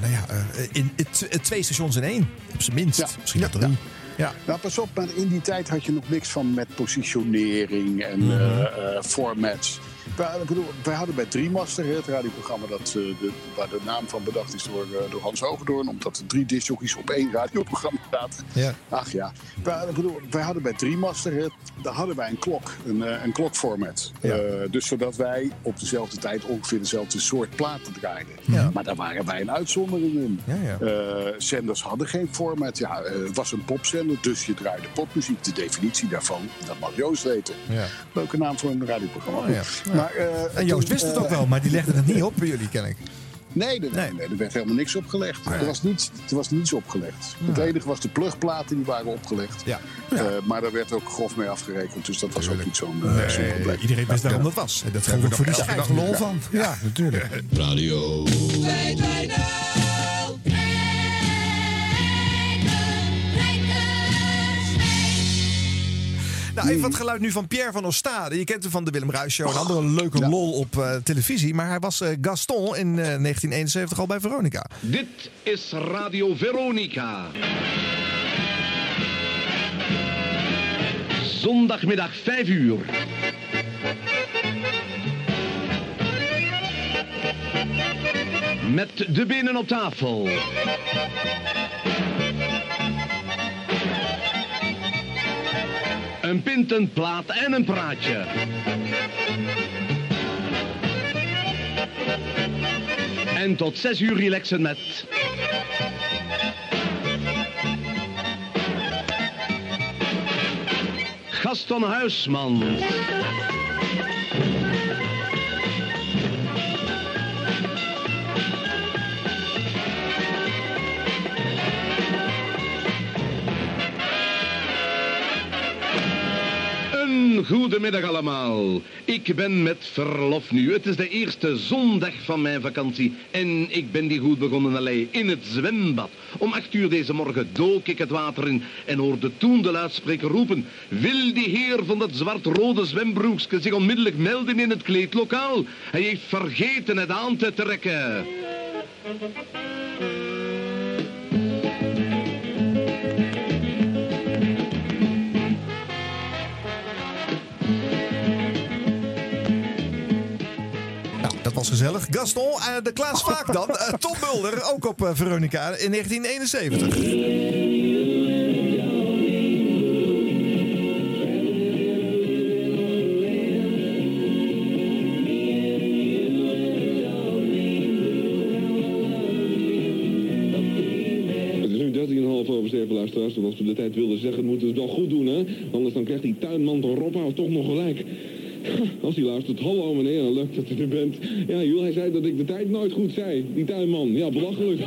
nou ja eh, in, in twee stations in één. Op zijn minst. Misschien wel drie. Ja. Nou, pas op, maar in die tijd had je nog niks van met positionering en eh, eh, formats. Wij, ik bedoel, wij hadden bij Driemaster, het radioprogramma dat, eh, de, waar de naam van bedacht is door, eh, door Hans Hogendoorn, omdat er drie discjockeys op één radioprogramma zaten. Ja. Ach ja, wij, ik bedoel, wij hadden bij Driemaster, het, daar hadden wij een klok, een, eh, een klokformat. Ja. Dus zodat wij op dezelfde tijd ongeveer dezelfde soort platen draaiden. Ja. Maar daar waren wij een uitzondering in. Ja, ja. Zenders hadden geen format. Ja, het was een popzender, dus je draaide popmuziek. De definitie daarvan, dat mag Joost weten. Ja. Leuke naam voor een radioprogramma. Oh, ja. Maar, eh, En Joost toen, wist het eh, ook wel, maar die legde het niet op bij jullie, ken ik. Nee, nee, nee, nee, er werd helemaal niks opgelegd. Er, was niets, er was niets opgelegd. Het enige was de plugplaten die waren opgelegd. Ja. Eh, maar daar werd ook grof mee afgerekend. Dus dat was ook niet zo'n eh, probleem. iedereen wist waarom dat was. En dat hebben we voor die dag schijf. lol van. Ja, natuurlijk. Radio. Nou, even wat geluid nu van Pierre van Ostade. Je kent hem van de Willem Ruijs Show. Een andere leuke lol op eh, televisie. Maar hij was eh, Gaston in eh, 1971 al bij Veronica. Dit is Radio Veronica. Zondagmiddag 5 uur. Met de benen op tafel. Een pint, een plaat en een praatje. En tot 6 uur relaxen met... Gaston Huisman. Goedemiddag allemaal. Ik ben met verlof nu. Het is de eerste zondag van mijn vakantie. En ik ben die goed begonnen alleen in het zwembad. Om acht uur deze morgen dook ik het water in en hoorde toen de luidspreker roepen... Wil die heer van dat zwart-rode zwembroekske zich onmiddellijk melden in het kleedlokaal? Hij heeft vergeten het aan te trekken. Was gezellig. Gaston, eh, de Klaas Vaak dan. Eh, Tom Mulder, ook op eh, Veronica in 1971. Het is nu 13,5 over 7 luisteraars. Zoals we de tijd wilden zeggen, moeten we het wel goed doen, hè? Anders dan krijgt die tuinman van Robhout toch nog gelijk. Als hij luistert, hallo meneer, dan lukt dat u er bent. Ja, joh, hij zei dat ik de tijd nooit goed zei. Die tuinman, ja, belachelijk.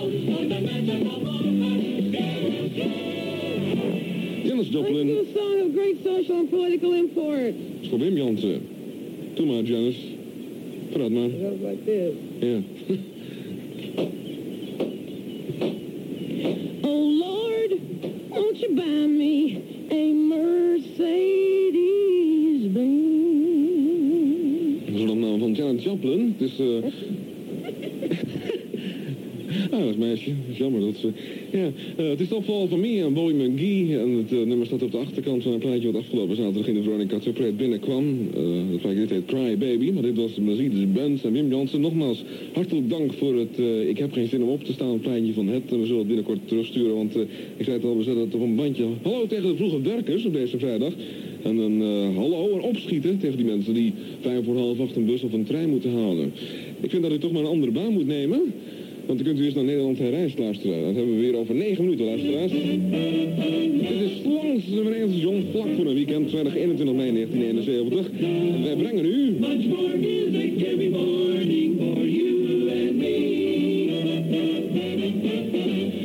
Janis Joplin. a song of great social and political import. is voor Wim Jansen. Doe maar, Janice. Praat maar. It goes like this. Ja. Joplin. Het jammer dat ze... Ja, eh, het is de opval van mij en Bowie McGee. En het eh, nummer staat op de achterkant van een plaatje wat afgelopen zaterdag in de Veronica Separate binnenkwam. Eh dat dit heet Cry Baby, maar dit was Mercedes-Benz en Wim Jansen. Nogmaals, hartelijk dank voor het Ik heb geen zin om op te staan plaatje van het. En we zullen het binnenkort terugsturen, want ik zei het al, we zetten het op een bandje. Hallo tegen de vroege werkers op deze vrijdag. En een hallo en opschieten tegen die mensen die vijf voor half acht een bus of een trein moeten halen. Ik vind dat u toch maar een andere baan moet nemen. Want dan kunt u eens naar Nederland herreisd luisteren. Dat hebben we weer over negen minuten, luisteraars. Dit is langs de Verenigde Station, vlak voor een weekend, vrijdag 21 mei 1971. En wij brengen u... Much more music every morning for you and me.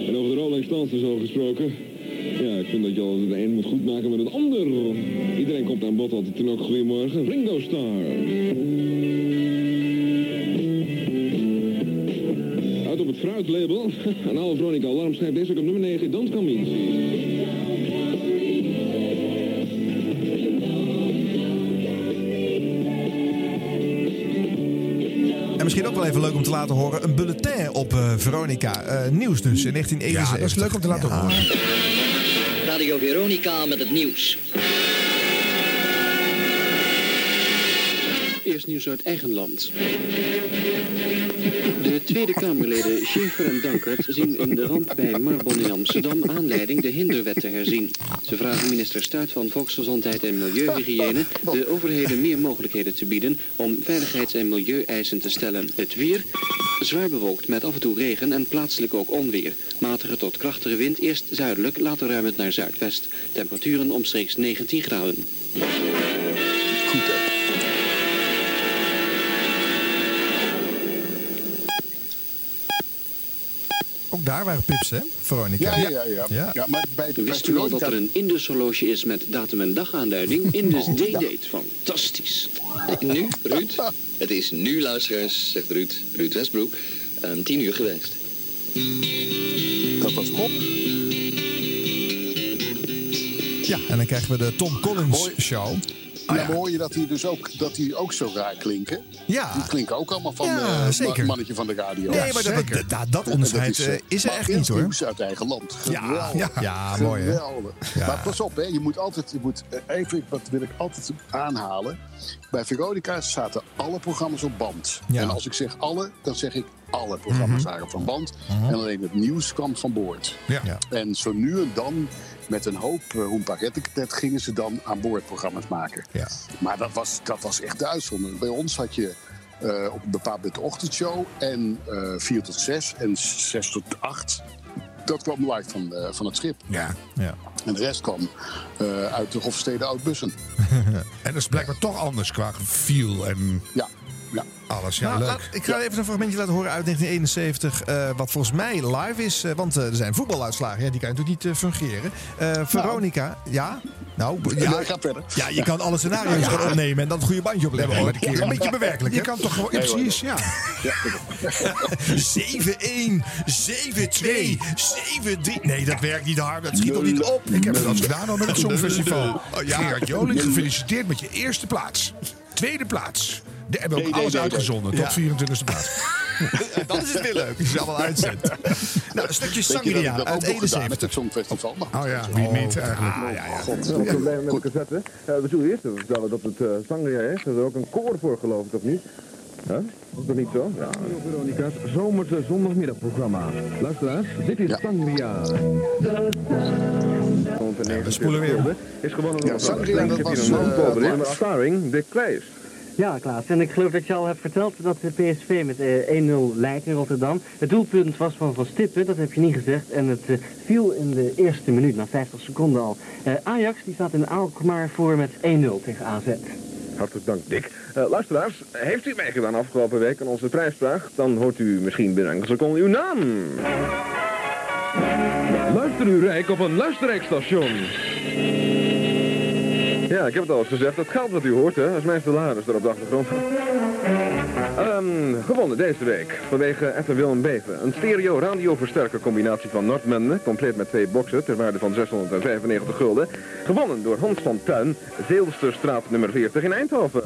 En over de Rolling Stones is al gesproken. Ja, ik vind dat je al de een moet goed maken met het ander. Iedereen komt aan bod altijd toen ook goedemorgen. Ringo Starr. Fruitlabel. En alle Veronica Alarm schrijft deze ook op nummer 9. Don't Come Easy. En misschien ook wel even leuk om te laten horen. Een bulletin op eh, Veronica. Eh, nieuws dus in 1971. Ja, dat is leuk om te laten horen. Radio Veronica met het nieuws. Nieuws uit eigen land. De Tweede Kamerleden Schaefer en Dankert zien in de ramp bij Marbon in Amsterdam aanleiding de hinderwet te herzien. Ze vragen minister Staart van Volksgezondheid en Milieuhygiëne de overheden meer mogelijkheden te bieden om veiligheids- en milieueisen te stellen. Het weer zwaar bewolkt met af en toe regen en plaatselijk ook onweer. Matige tot krachtige wind, eerst zuidelijk, later ruimend naar zuidwest. Temperaturen omstreeks 19 graden. Daar waren Pips, hè? Veronica. Ja, ja, ja. ja. ja. maar bij de Wist u al dat er een Indus-horloge is met datum- en dagaanduiding? Indus D-Date. Fantastisch. Nu, Ruud? Het is nu, luisteraars, zegt Ruud, Ruud Westbroek, een tien uur geweest. Dat was Bob. Ja, en dan krijgen we de Tom Collins Show. Ja, maar hoor je dat die dus ook, dat die ook zo raar klinken? Ja. Die klinken ook allemaal van Ja, eh, mannetje van de radio. Nee, maar dat- zeker. dat- dat onderscheid, En eh, is er echt niet, hoor. nieuws uit eigen land. Ja, Geweldig. ja. Ja, mooi, hè? Geweldig. Ja. Maar pas op, hè, je moet altijd, je moet, eh, even, wat wil ik altijd aanhalen. Bij Veronica zaten alle programma's op band. Ja. En als ik zeg alle, dan zeg ik alle programma's Mhm. waren van band. Mhm. En alleen het nieuws kwam van boord. Ja. Ja. En zo nu en dan, met een hoop uh, hoempagettenket, gingen ze dan aan boord programma's maken. Ja. Maar dat was, dat was echt de uitzondering. Bij ons had je eh, op een bepaald moment de ochtendshow en eh 4 tot 6 en 6 tot 8. Dat kwam live van, eh, van het schip. Ja. ja. En de rest kwam eh, uit de Hofstede Oud-Bussen. En dat is blijkbaar toch anders qua feel en ja. Ja. alles. Ja, Nou, leuk. laat- ik ga even een fragmentje laten horen uit 1971. eh, wat volgens mij live is. eh, want eh, er zijn voetbaluitslagen. Ja, die kan je natuurlijk niet fungeren. Eh, Veronica, ja. Nou, ja, Nee, ga verder. ja, je kan alle scenario's Ja. gaan opnemen en dan het goede bandje opleggen. Nee, die keer- een beetje bewerkelijk. Je kan toch gewoon- ja, precies, ja. 7-1, 7-2, 7-3. Nee, dat werkt niet hard. Dat schiet toch niet op. Ik heb het al gedaan al met het Songfestival. Oh, ja. Gerard Joling, gefeliciteerd met je eerste plaats. Tweede plaats. De hebben ook Nee, nee, alles nee, nee. uitgezonden tot Ja. 24e plaats. Dat is het weer leuk. Als je allemaal uitzendt. Nou, een stukje Sangria dat uit ook nog gedaan heb, 71. het Songfestival? Oh ja, wie niet eigenlijk. Ah, ja, ja. God. Problemen met de cassette. Eh, we zullen eerst even vertellen dat het eh Sangria is. Er is ook een koor voor, geloof ik, of niet? Huh? Is dat niet zo? Ja. Veronica's zomerse zondagmiddagprogramma. Luisteraars, dit is Sangria. we spoelen weer. Is gewonnen Ja, door Sangria, dat was, een eh, uh, starring Dick Kleijs. Ja, Klaas. En ik geloof dat je al hebt verteld dat de PSV met eh, 1-0 leidt in Rotterdam. Het doelpunt was van Van Stippen, dat heb je niet gezegd. En het eh, viel in de eerste minuut, na 50 seconden al. Eh, Ajax die staat in Alkmaar voor met 1-0 tegen AZ. Hartelijk dank, Dick. Eh, luisteraars, heeft u meegedaan afgelopen week aan onze prijsvraag? Dan hoort u misschien binnen enkele seconden uw naam. Luister u rijk op een luisterrijkstation. Ja, ik heb het al eens gezegd. Dat geld wat u hoort, hè, is mijn salaris er op de achtergrond. Ehm, gewonnen deze week vanwege Etter Willem Beven. Een stereo radioversterker combinatie van Noordmende, compleet met twee boxen ter waarde van 695 gulden. Gewonnen door Hans van Tuin, Zeelsterstraat nummer 40 in Eindhoven.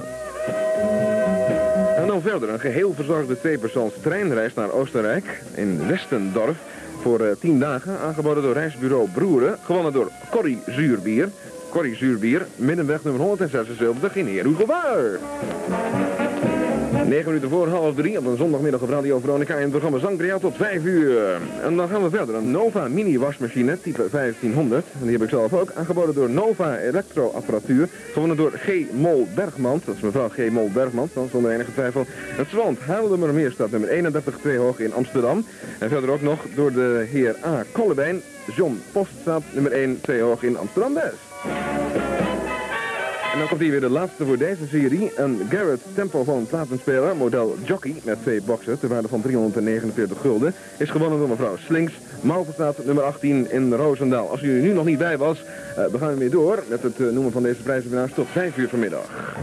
En dan verder een geheel verzorgde tweepersoons treinreis naar Oostenrijk in Westendorf voor eh, 10 dagen, aangeboden door reisbureau Broeren, gewonnen door Corrie Zuurbier. Corrie Zuurbier, middenweg nummer 176 in Herugewaar. 9 minuten voor half drie op een zondagmiddag op Radio Veronica in het programma Zangria tot 5 uur. En dan gaan we verder. Een Nova mini wasmachine type 1500. En die heb ik zelf ook. Aangeboden door Nova Elektroapparatuur. Gewonnen door G. Mol Bergmans. Dat is mevrouw G. Mol Bergmans, dan zonder enige twijfel. Het Zwant Haarlemmermeer staat nummer 31 2 hoog in Amsterdam. En verder ook nog door de heer A. Kollebijn. John Post staat nummer 1 2 hoog in Amsterdam-West. En dan komt hier weer de laatste voor deze serie. Een Garrett Tempophone platenspeler, model Jockey, met twee boxen, ter waarde van 349 gulden. Is gewonnen door mevrouw Slinks, Malverstraat nummer 18 in Roosendaal. Als u er nu nog niet bij was, eh, we gaan weer door met het eh, noemen van deze prijzenwinnaars tot 5 uur vanmiddag.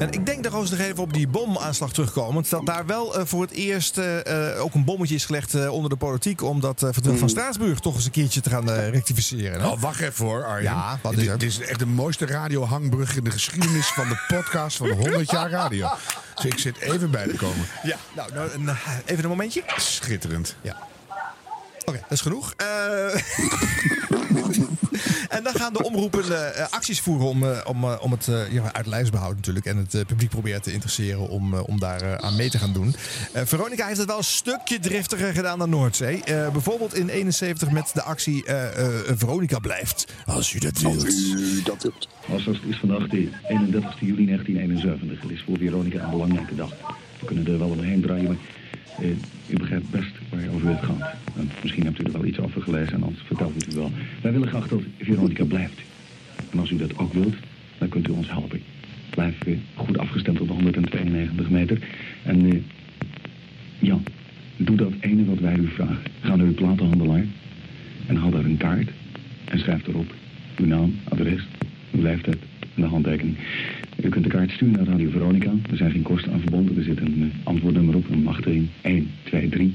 En ik denk dat Roos nog even op die bomaanslag terugkomen. Dat daar wel eh, voor het eerst eh, ook een bommetje is gelegd eh, onder de politiek. Om dat verdrag van Straatsburg toch eens een keertje te gaan rectificeren. Nou, wacht even hoor, Arjen. Ja, wat is dit, is echt de mooiste radiohangbrug in de geschiedenis van de podcast van 100 jaar radio. Dus ik zit even bij te komen. Ja, nou, nou een, eh, even een momentje. Schitterend. Ja. Oké, dat is genoeg. Eh, en dan gaan de omroepen eh, acties voeren om, eh, om, eh, om het eh, ja, uit lijstbehoud natuurlijk. En het eh, publiek proberen te interesseren om, eh, om daar eh, aan mee te gaan doen. Eh, Veronica heeft het wel een stukje driftiger gedaan dan Noordzee. Eh, bijvoorbeeld in 71 met de actie eh, eh, Veronica blijft. Als u dat wilt. U dat wilt. Als het is vandaag de 31 juli 1971. Het is voor Veronica een belangrijke dag. We kunnen er wel omheen draaien, maar eh, u begrijpt best waarover het gaat. En misschien hebt u er wel iets over gelezen en anders vertelt u het wel. Wij willen graag dat Veronica blijft. En als u dat ook wilt, dan kunt u ons helpen. Blijf goed afgestemd op de 192 meter. En eh, ja, Doe dat ene wat wij u vragen. Ga naar uw platenhandelaar en haal daar een kaart en schrijf erop uw naam, adres, uw leeftijd en de handtekening. U kunt de kaart sturen naar Radio Veronica. Er zijn geen kosten aan verbonden. Er zit een eh, antwoordnummer op, een machtiging 1, 2, 3.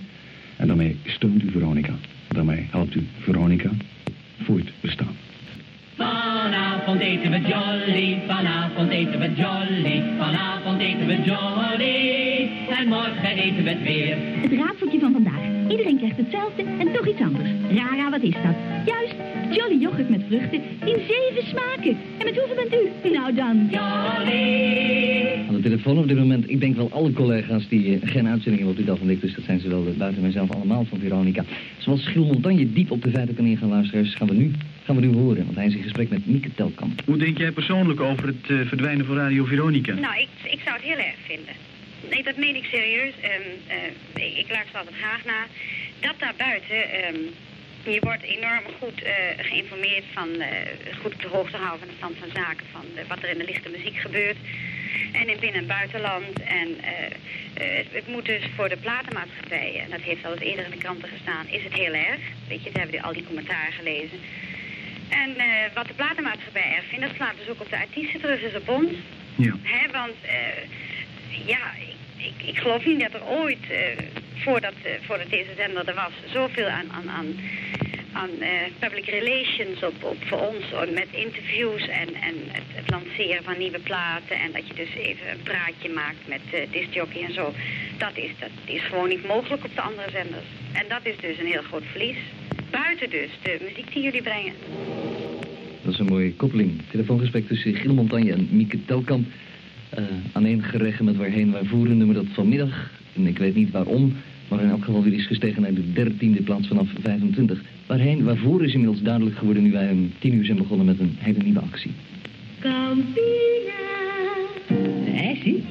En daarmee steunt u Veronica. Daarmee helpt u Veronica voortbestaan. Vanavond eten we jolly, vanavond eten we jolly, vanavond eten we jolly. En morgen eten we het weer. Het raadseltje van vandaag. Iedereen krijgt hetzelfde en toch iets anders. Rara, wat is dat? Juist, Jolly yoghurt met vruchten in zeven smaken. En met hoeveel bent u? Nou dan. Jolly. Aan de telefoon op dit moment, ik denk wel alle collega's die geen uitzending hebben op die dag van dit, dus dat zijn ze wel eh, buiten mijzelf allemaal van Veronica. Zoals Giel Montagne diep op de feiten kan ingaan, luisteraars, gaan we nu, gaan we nu horen, want hij is in gesprek met Mieke Telkamp. Hoe denk jij persoonlijk over het eh, verdwijnen van Radio Veronica? Nou, ik, ik zou het heel erg vinden. Nee, dat meen ik serieus. Ehm, eh, ik, ik luister altijd graag naar. Dat daar buiten, ehm, je wordt enorm goed eh, geïnformeerd van, eh, goed op de hoogte houden van de stand van zaken, van wat er in de lichte muziek gebeurt. En in binnen- en buitenland. En eh, eh, het, het moet dus voor de platenmaatschappijen, en dat heeft al eens eerder in de kranten gestaan, is het heel erg. Weet je, daar hebben we al die commentaren gelezen. En eh, wat de platenmaatschappij erg vindt, dat slaat dus ook op de artiesten terug, dus op ons. Ja. Hè, want ja, ik, ik, ik geloof niet dat er ooit, voordat, voordat deze zender er was, zoveel aan, aan, aan, aan eh, public relations op, op voor ons, met interviews en, en het, het lanceren van nieuwe platen. En dat je dus even een praatje maakt met uh, discjockey en zo. Dat is, dat is gewoon niet mogelijk op de andere zenders. En dat is dus een heel groot verlies. Buiten dus de muziek die jullie brengen. Dat is een mooie koppeling. Telefoongesprek tussen Giel Montagne en Mieke Telkamp. Uh, aaneengerecht met waarheen wij voeren nummer dat vanmiddag, en ik weet niet waarom, maar in elk geval weer is gestegen naar de dertiende plaats vanaf 25. Waarheen, waarvoor is inmiddels duidelijk geworden nu wij om tien uur zijn begonnen met een hele nieuwe actie. Campina. Nee, zie.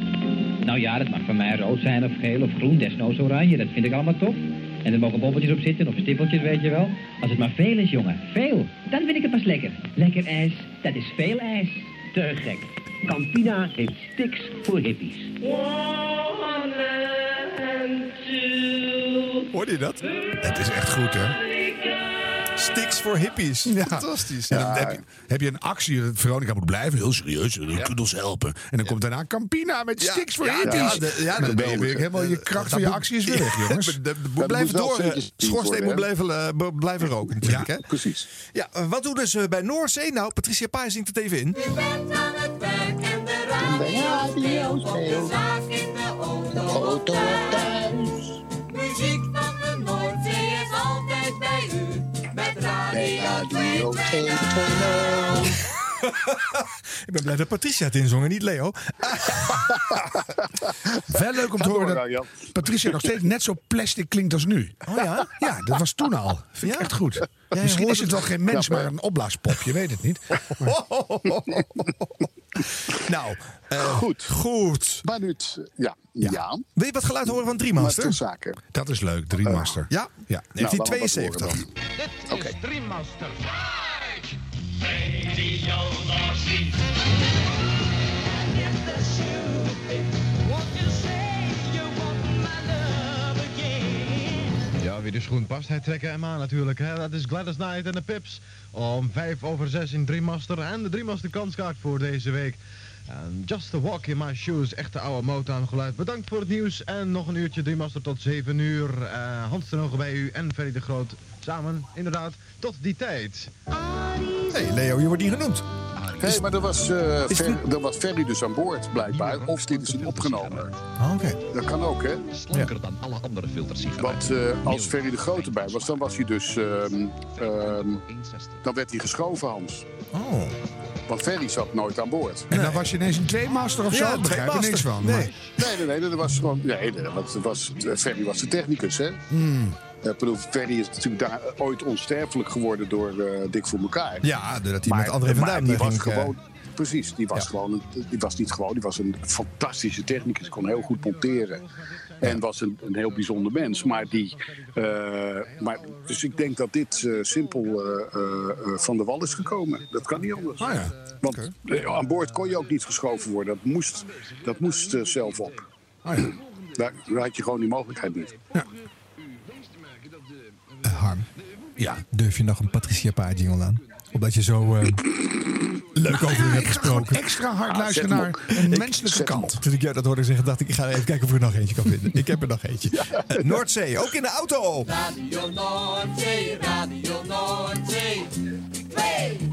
Nou ja, dat mag van mij rood zijn of geel of groen, desnoods oranje. Dat vind ik allemaal tof. En er mogen bobbeltjes op zitten of stippeltjes, weet je wel. Als het maar veel is, jongen. Veel. Dan vind ik het pas lekker. Lekker ijs. Dat is veel ijs. Te gek. Campina heeft stiks voor hippies. Hoorde je dat? Het is echt goed, hè? Sticks voor hippies. Ja. Fantastisch. En dan heb, je, heb je een actie, dat Veronica moet blijven, heel serieus, je kunt ons helpen. En dan komt daarna Campina met Ja, sticks voor ja, hippies. ja, de- ja, dan de- ben je weer helemaal, je kracht van je actie is weer weg, jongens. De, de, moet blijven door. eh, Schoorsteen moet blijven, eh, b- blijven roken natuurlijk. hè? Precies. Ja, eh, wat doen dus eh, bij Noordzee? Nou, Patricia Paai zingt het even in. de radio speelt. in de auto. Radio 2.0. Ik ben blij dat Patricia het inzong en niet Leo. Wel leuk om te horen dat Patricia nog steeds net zo plastic klinkt als nu. Oh ja? Ja, dat was toen al. Vind ik echt goed. Misschien is het wel geen mens, maar een opblaaspop. Je weet het niet. nou, eh, goed. Goed. Maar nu, het- ja. ja. Wil je wat geluid horen van Driemaster? zaken. Dat is leuk, Driemaster. Ja? ja. Heeft hij Nou, laten we wat 72. horen Dit is Dreammaster. Ja, wie de schoen past, hij trekken hem aan natuurlijk. Hè? Dat is Gladys Knight en de Pips. Om vijf over zes in Dreammaster. En de Dreammaster kanskaart voor deze week. En Just a Walk in My Shoes, echte oude Motown geluid. Bedankt voor het nieuws en nog een uurtje Dreammaster tot 7 uur. Eh Hans ten Ogen bij u en Ferry de Groot samen, inderdaad, tot die tijd. hey, Leo, je wordt niet genoemd. Nee, maar er was, eh Fer, er was Ferry dus aan boord, blijkbaar. Of dit is een opgenomen. Oké. Dat kan ook, hè? Slanker dan alle andere filtersigaretten. Want eh, als Ferry de Grote bij was, dan was hij dus... ehm, ehm, dan werd hij geschoven, Hans. Oh. Want Ferry zat nooit aan boord. En dan was je ineens een tweemaster of zo? Ja, Ik begrijp er niks van. Nee, nee, nee, nee, dat was gewoon... Nee, nee, het was, Ferry was de technicus, hè? Hmm. Eh, Ik bedoel, Ferry is natuurlijk daar ooit onsterfelijk geworden door eh, Dik voor elkaar. Ja, doordat hij met André van Duin die was eh, gewoon... Precies, die was gewoon... een- Die was niet gewoon, die was een fantastische technicus. Kon heel goed monteren. En was een, een heel bijzonder mens. Maar die... eh, maar, dus ik denk dat dit eh, simpel eh, eh, eh, van de wal is gekomen. Dat kan niet anders. Ah, ja. Want eh, aan boord kon je ook niet geschoven worden. Dat moest, dat moest eh, zelf op. Ah, ja. Daar, daar had je gewoon die mogelijkheid niet. Harm. Ja. Durf je nog een Patricia Paar jingle aan? Omdat je zo eh, leuk over haar hebt gesproken. Extra hard Ah, luisteren naar een Ik- menselijke kant. Toen ik jou dat hoorde zeggen, dacht ik, ik ga even kijken of ik er nog eentje kan vinden. Ik heb er nog eentje. Eh, Noordzee, ook in de auto. Radio Noordzee, Radio Noordzee. 2,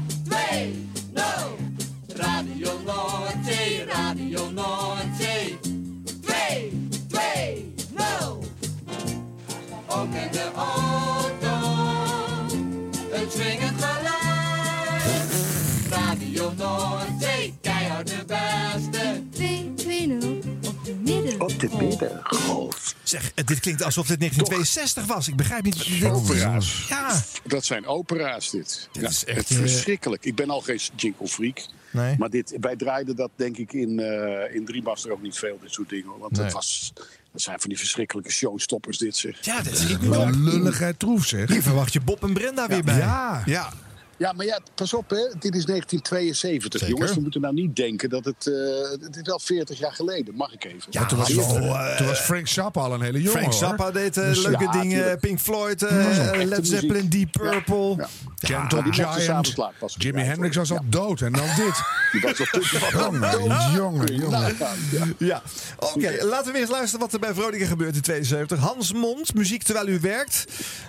Middengolf. Zeg, eh, dit klinkt alsof dit 1962 was. Ik begrijp niet. Dit, Opera's. Ja. Dat zijn opera's, dit. Dit Ja, is echt, het eh, verschrikkelijk. Ik ben al geen jingle freak. Nee. Maar dit, wij draaiden dat denk ik in, eh in Driemaster ook niet veel, dit soort dingen. Want Nee. dat, was, dat zijn van die verschrikkelijke showstoppers, dit zeg. Ja, Wat op. een lulligheid troef, zeg. Hier verwacht je Bob en Brenda weer bij. Ja. ja. Ja, maar ja, pas op, hè. dit is 1972, Zeker. jongens. We moeten nou niet denken dat het... eh het is wel 40 jaar geleden, mag ik even. Ja, toen, was, toen eh, was Frank Zappa al een hele jongen, Frank hoor. Zappa deed eh, Dus- leuke ja, dingen. tuurlijk. Pink Floyd, eh Led Zeppelin. Deep Purple. Ja. Gentle Giant. Jimi Hendrix was al dood en dan dit. Die was al Jongen, jongen, jongen. Ja. Ja, oké. Laten we weer eens luisteren wat er bij Veronica gebeurt in 72. Hans Mond, muziek terwijl u werkt.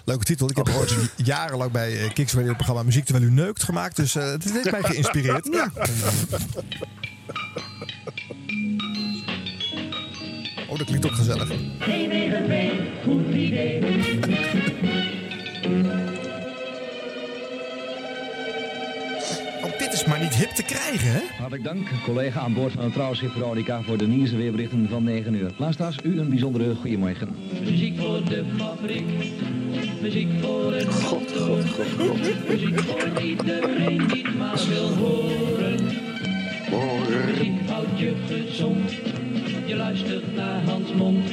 Leuke titel. Ik heb Oh, ooit jarenlang bij uh, Kicks Radio het programma Muziek terwijl u neukt gemaakt. Dus eh, het heeft mij geïnspireerd. Ja. Oh, dat klinkt ook gezellig. 192, goed idee. Dit is maar niet hip te krijgen, hè? Hartelijk dank, collega aan boord van het trouwschip Veronica voor de nieuwste weerberichten van 9 uur. Luisteraars, u een bijzondere goeiemorgen. Muziek voor de fabriek. Muziek voor het God, god, god, god. Muziek voor iedereen die het maar wil horen. Muziek houdt je gezond. Je luistert naar Hans Mond.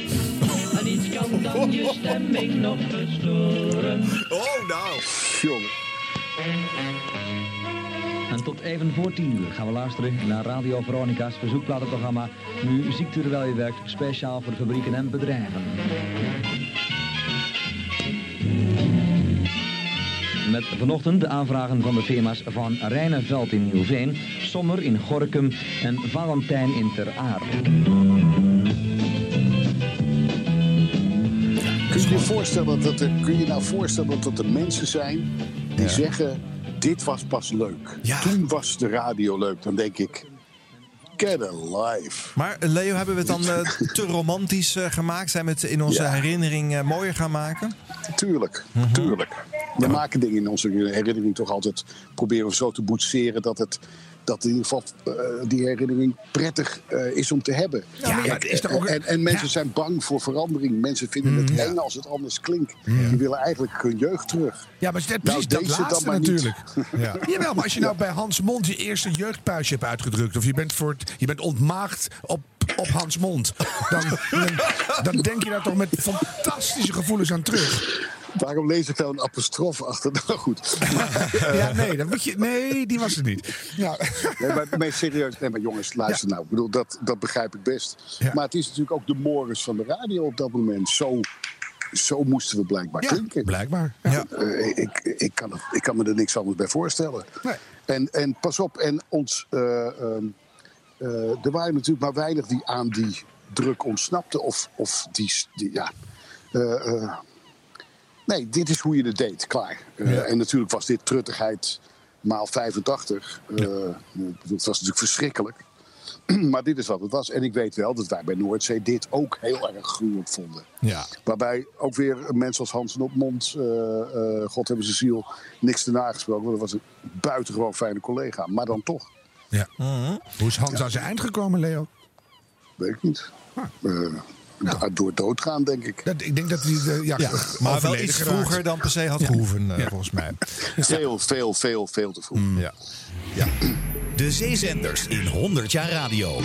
En niets kan dan je stemming nog verstoren. Oh, nou. Jongen. En tot even voor 10 uur gaan we luisteren naar Radio Veronica's verzoekplatenprogramma Muziek terwijl je werkt, speciaal voor fabrieken en bedrijven. Met vanochtend de aanvragen van de firma's van Rijneveld in Nieuwveen, Sommer in Gorkum en Valentijn in Ter Aar. Kun je je voorstellen dat er, kun je nou voorstellen dat er mensen zijn die zeggen: dit was pas leuk. Toen was de radio leuk. Dan denk ik: get a life. Maar eh, Leo, hebben we het dan eh, te romantisch eh, gemaakt? Zijn we het in onze Ja. herinnering mooier gaan maken? Tuurlijk, Mhm. tuurlijk. We maken dingen in onze herinnering toch altijd proberen we zo te boetseren dat het dat in ieder geval eh, die herinnering prettig eh, is om te hebben. Ja, maar is toch ook- en, en mensen ja. zijn bang voor verandering. Mensen vinden het eng als het anders klinkt. Die willen eigenlijk hun jeugd terug. Ja, maar het Nou, precies dat deze dan laatste natuurlijk. Ja. Jawel, maar als je nou bij Hans Mond je eerste jeugdpuisje hebt uitgedrukt... of je bent, voor het, je bent ontmaagd op, op Hans Mond... Dan, dan, dan denk je daar toch met fantastische gevoelens aan terug. Waarom lees ik nou een apostrof achter? Nou goed. Ja, nee, dat moet je, nee, die was het niet. Ja. Nee, maar, maar serieus, nee, maar jongens, luister nou. Ik bedoel, dat, dat begrijp ik best. Ja. Maar het is natuurlijk ook de morris van de radio op dat moment. Zo, zo moesten we blijkbaar Ja, klinken. blijkbaar. Ja. Eh, ik, ik, kan het, ik kan me er niks anders bij voorstellen. Nee. En, en pas op, en ons, eh, ehm, eh, er waren natuurlijk maar weinig die aan die druk ontsnapten. Of, of die, die ja. Eh, eh, nee, dit is hoe je het deed, klaar. Eh, Ja. En natuurlijk was dit truttigheid maal 85. Eh, Het was natuurlijk verschrikkelijk. maar dit is wat het was. En ik weet wel dat wij bij Noordzee dit ook heel erg gruwelijk vonden. Ja. Waarbij ook weer mensen als Hans Nopmond, eh eh God hebben ze ziel, niks te nagesproken. Want dat was een buitengewoon fijne collega. Maar dan toch, Ja. Mhm. Hoe is Hans aan zijn eind gekomen, Leo? weet ik niet. Ah. Eh, da- Door doodgaan, denk ik. Dat, ik denk dat hij eh, ja, Ja, maar wel iets geraakt. vroeger dan per se had gehoeven, eh, volgens mij. Veel, veel, veel, veel te vroeg. Ja. De zeezenders in 100 jaar radio.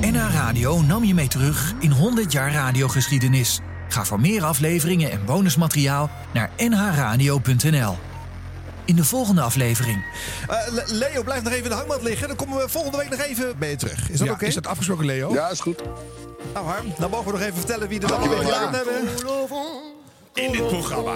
NH Radio nam je mee terug in 100 jaar radiogeschiedenis. Ga voor meer afleveringen en bonusmateriaal naar nhradio.nl. In de volgende aflevering. Eh, Le- Leo, blijf nog even in de hangmat liggen. Dan komen we volgende week nog even bij je terug. Is dat Ja, oké? Is dat afgesproken, Leo? Ja, is goed. Nou Harm, dan mogen we nog even vertellen wie er dan weer gedaan Harm. hebben. in dit programma.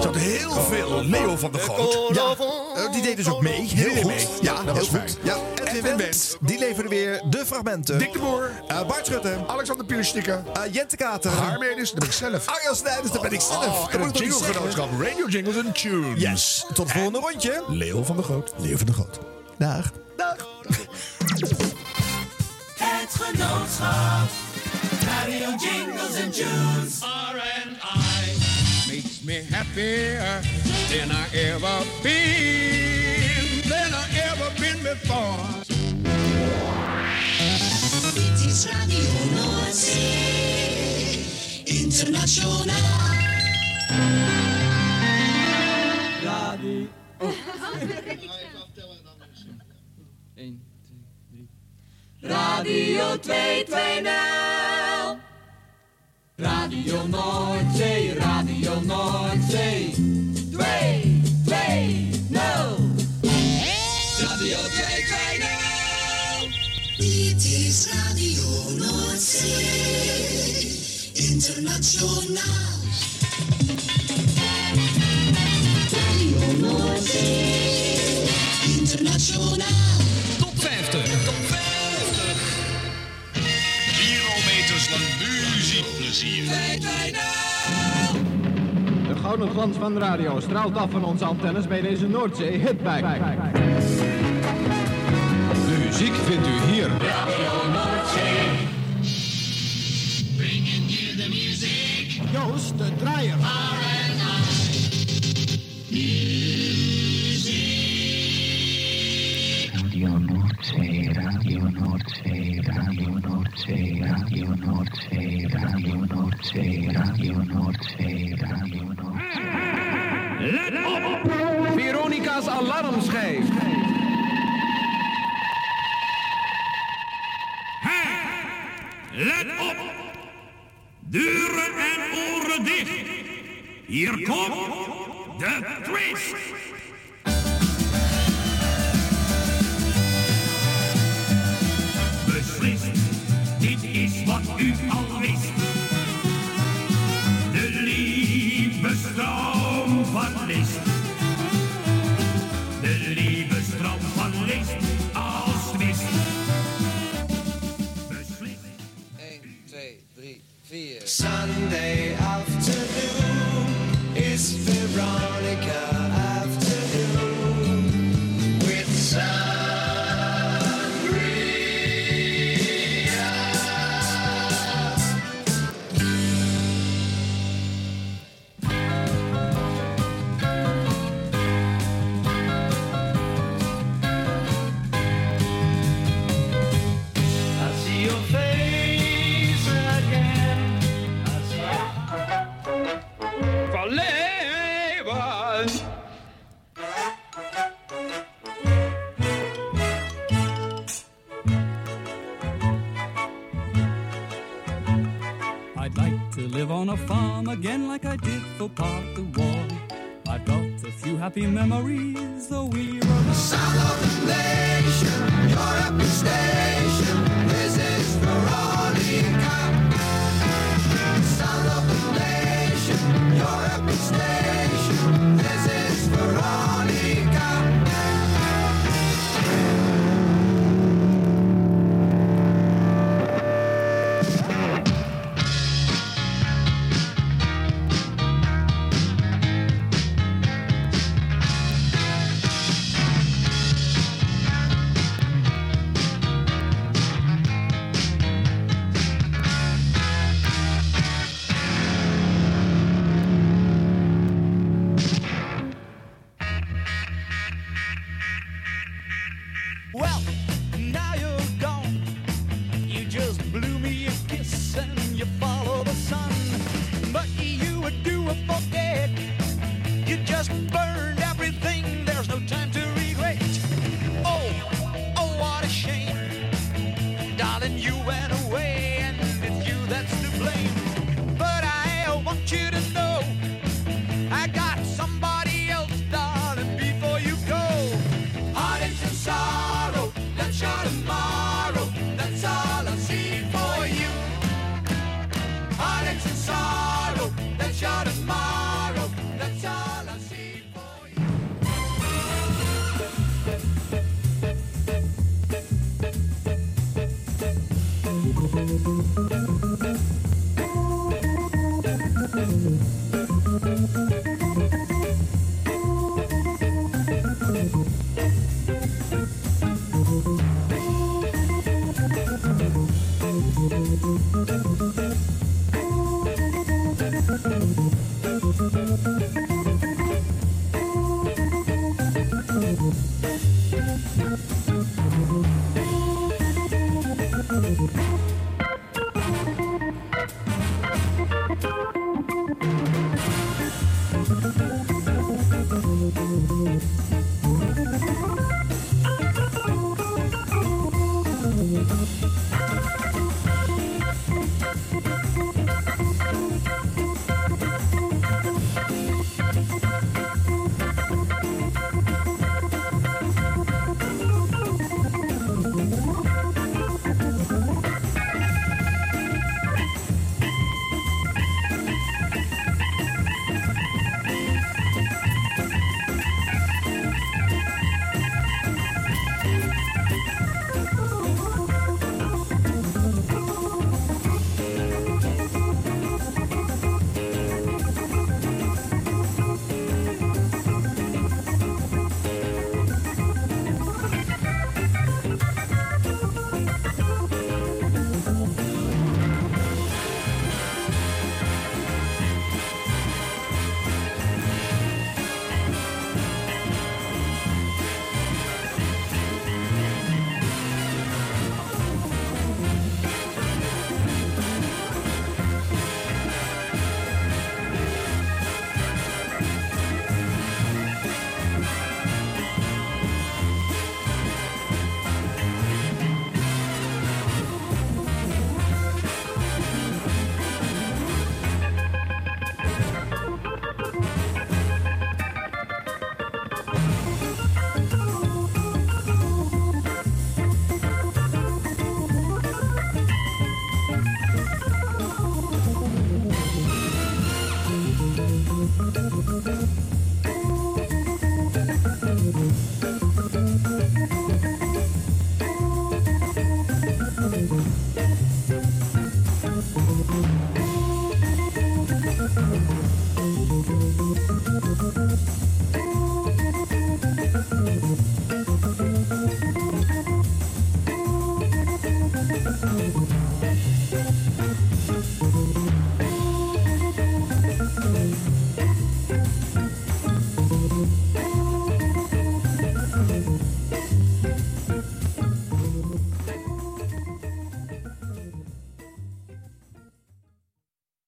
Zat heel veel Leo van der Goot. Ja, eh, die deed dus ook mee. Heel goed. mee. Ja, dat was heel fijn. goed. Ja, Edwin Wendt, die leverde weer de fragmenten. Dick de Boer. Eh, Bart Schutte. Alexander Pierstikke. Uh, Jente Kater. Haarmeners, dat ben ik zelf. Arjan Snijders, dat ben ik zelf. Oh, Dat en het jingle-genootschap Radio Jingles and Tunes. Yes, tot het volgende rondje. Leo van der Goot. Leo van der Goot. Dag. Dag. Het genootschap. Radio Jingles and Tunes. R&I makes me happier than I ever been. Than I ever been before. Dit is Radio Noordzee, internationaal. Radio. Radio 220. Radio Noordzee, Radio Noordzee. 220. Radio 220. Dit is Radio Noordzee, internationaal. Radio Noordzee, internationaal. Muziekplezier. De gouden glans van de radio straalt af van onze antennes bij deze Noordzee Hitbike. De muziek vindt u hier. Radio Noordzee. Bringing you the music. Joost de Draaier. Noordzee, Radio Noordzee, Radio Noordzee, Radio Noordzee, Radio Noordzee, Radio Noordzee. Let op! Veronica's alarmschijf. Let op! Deuren en oren dicht. Hier komt de twist. Van list. De liefdestroom van list als twist. 1, 2, 3, 4. Sunday afternoon is Veronica again like I did for part the war. I've got a few happy memories, though we were Sound of the nation, your happy station. This is Veronica. Sound of the nation, your happy station. This is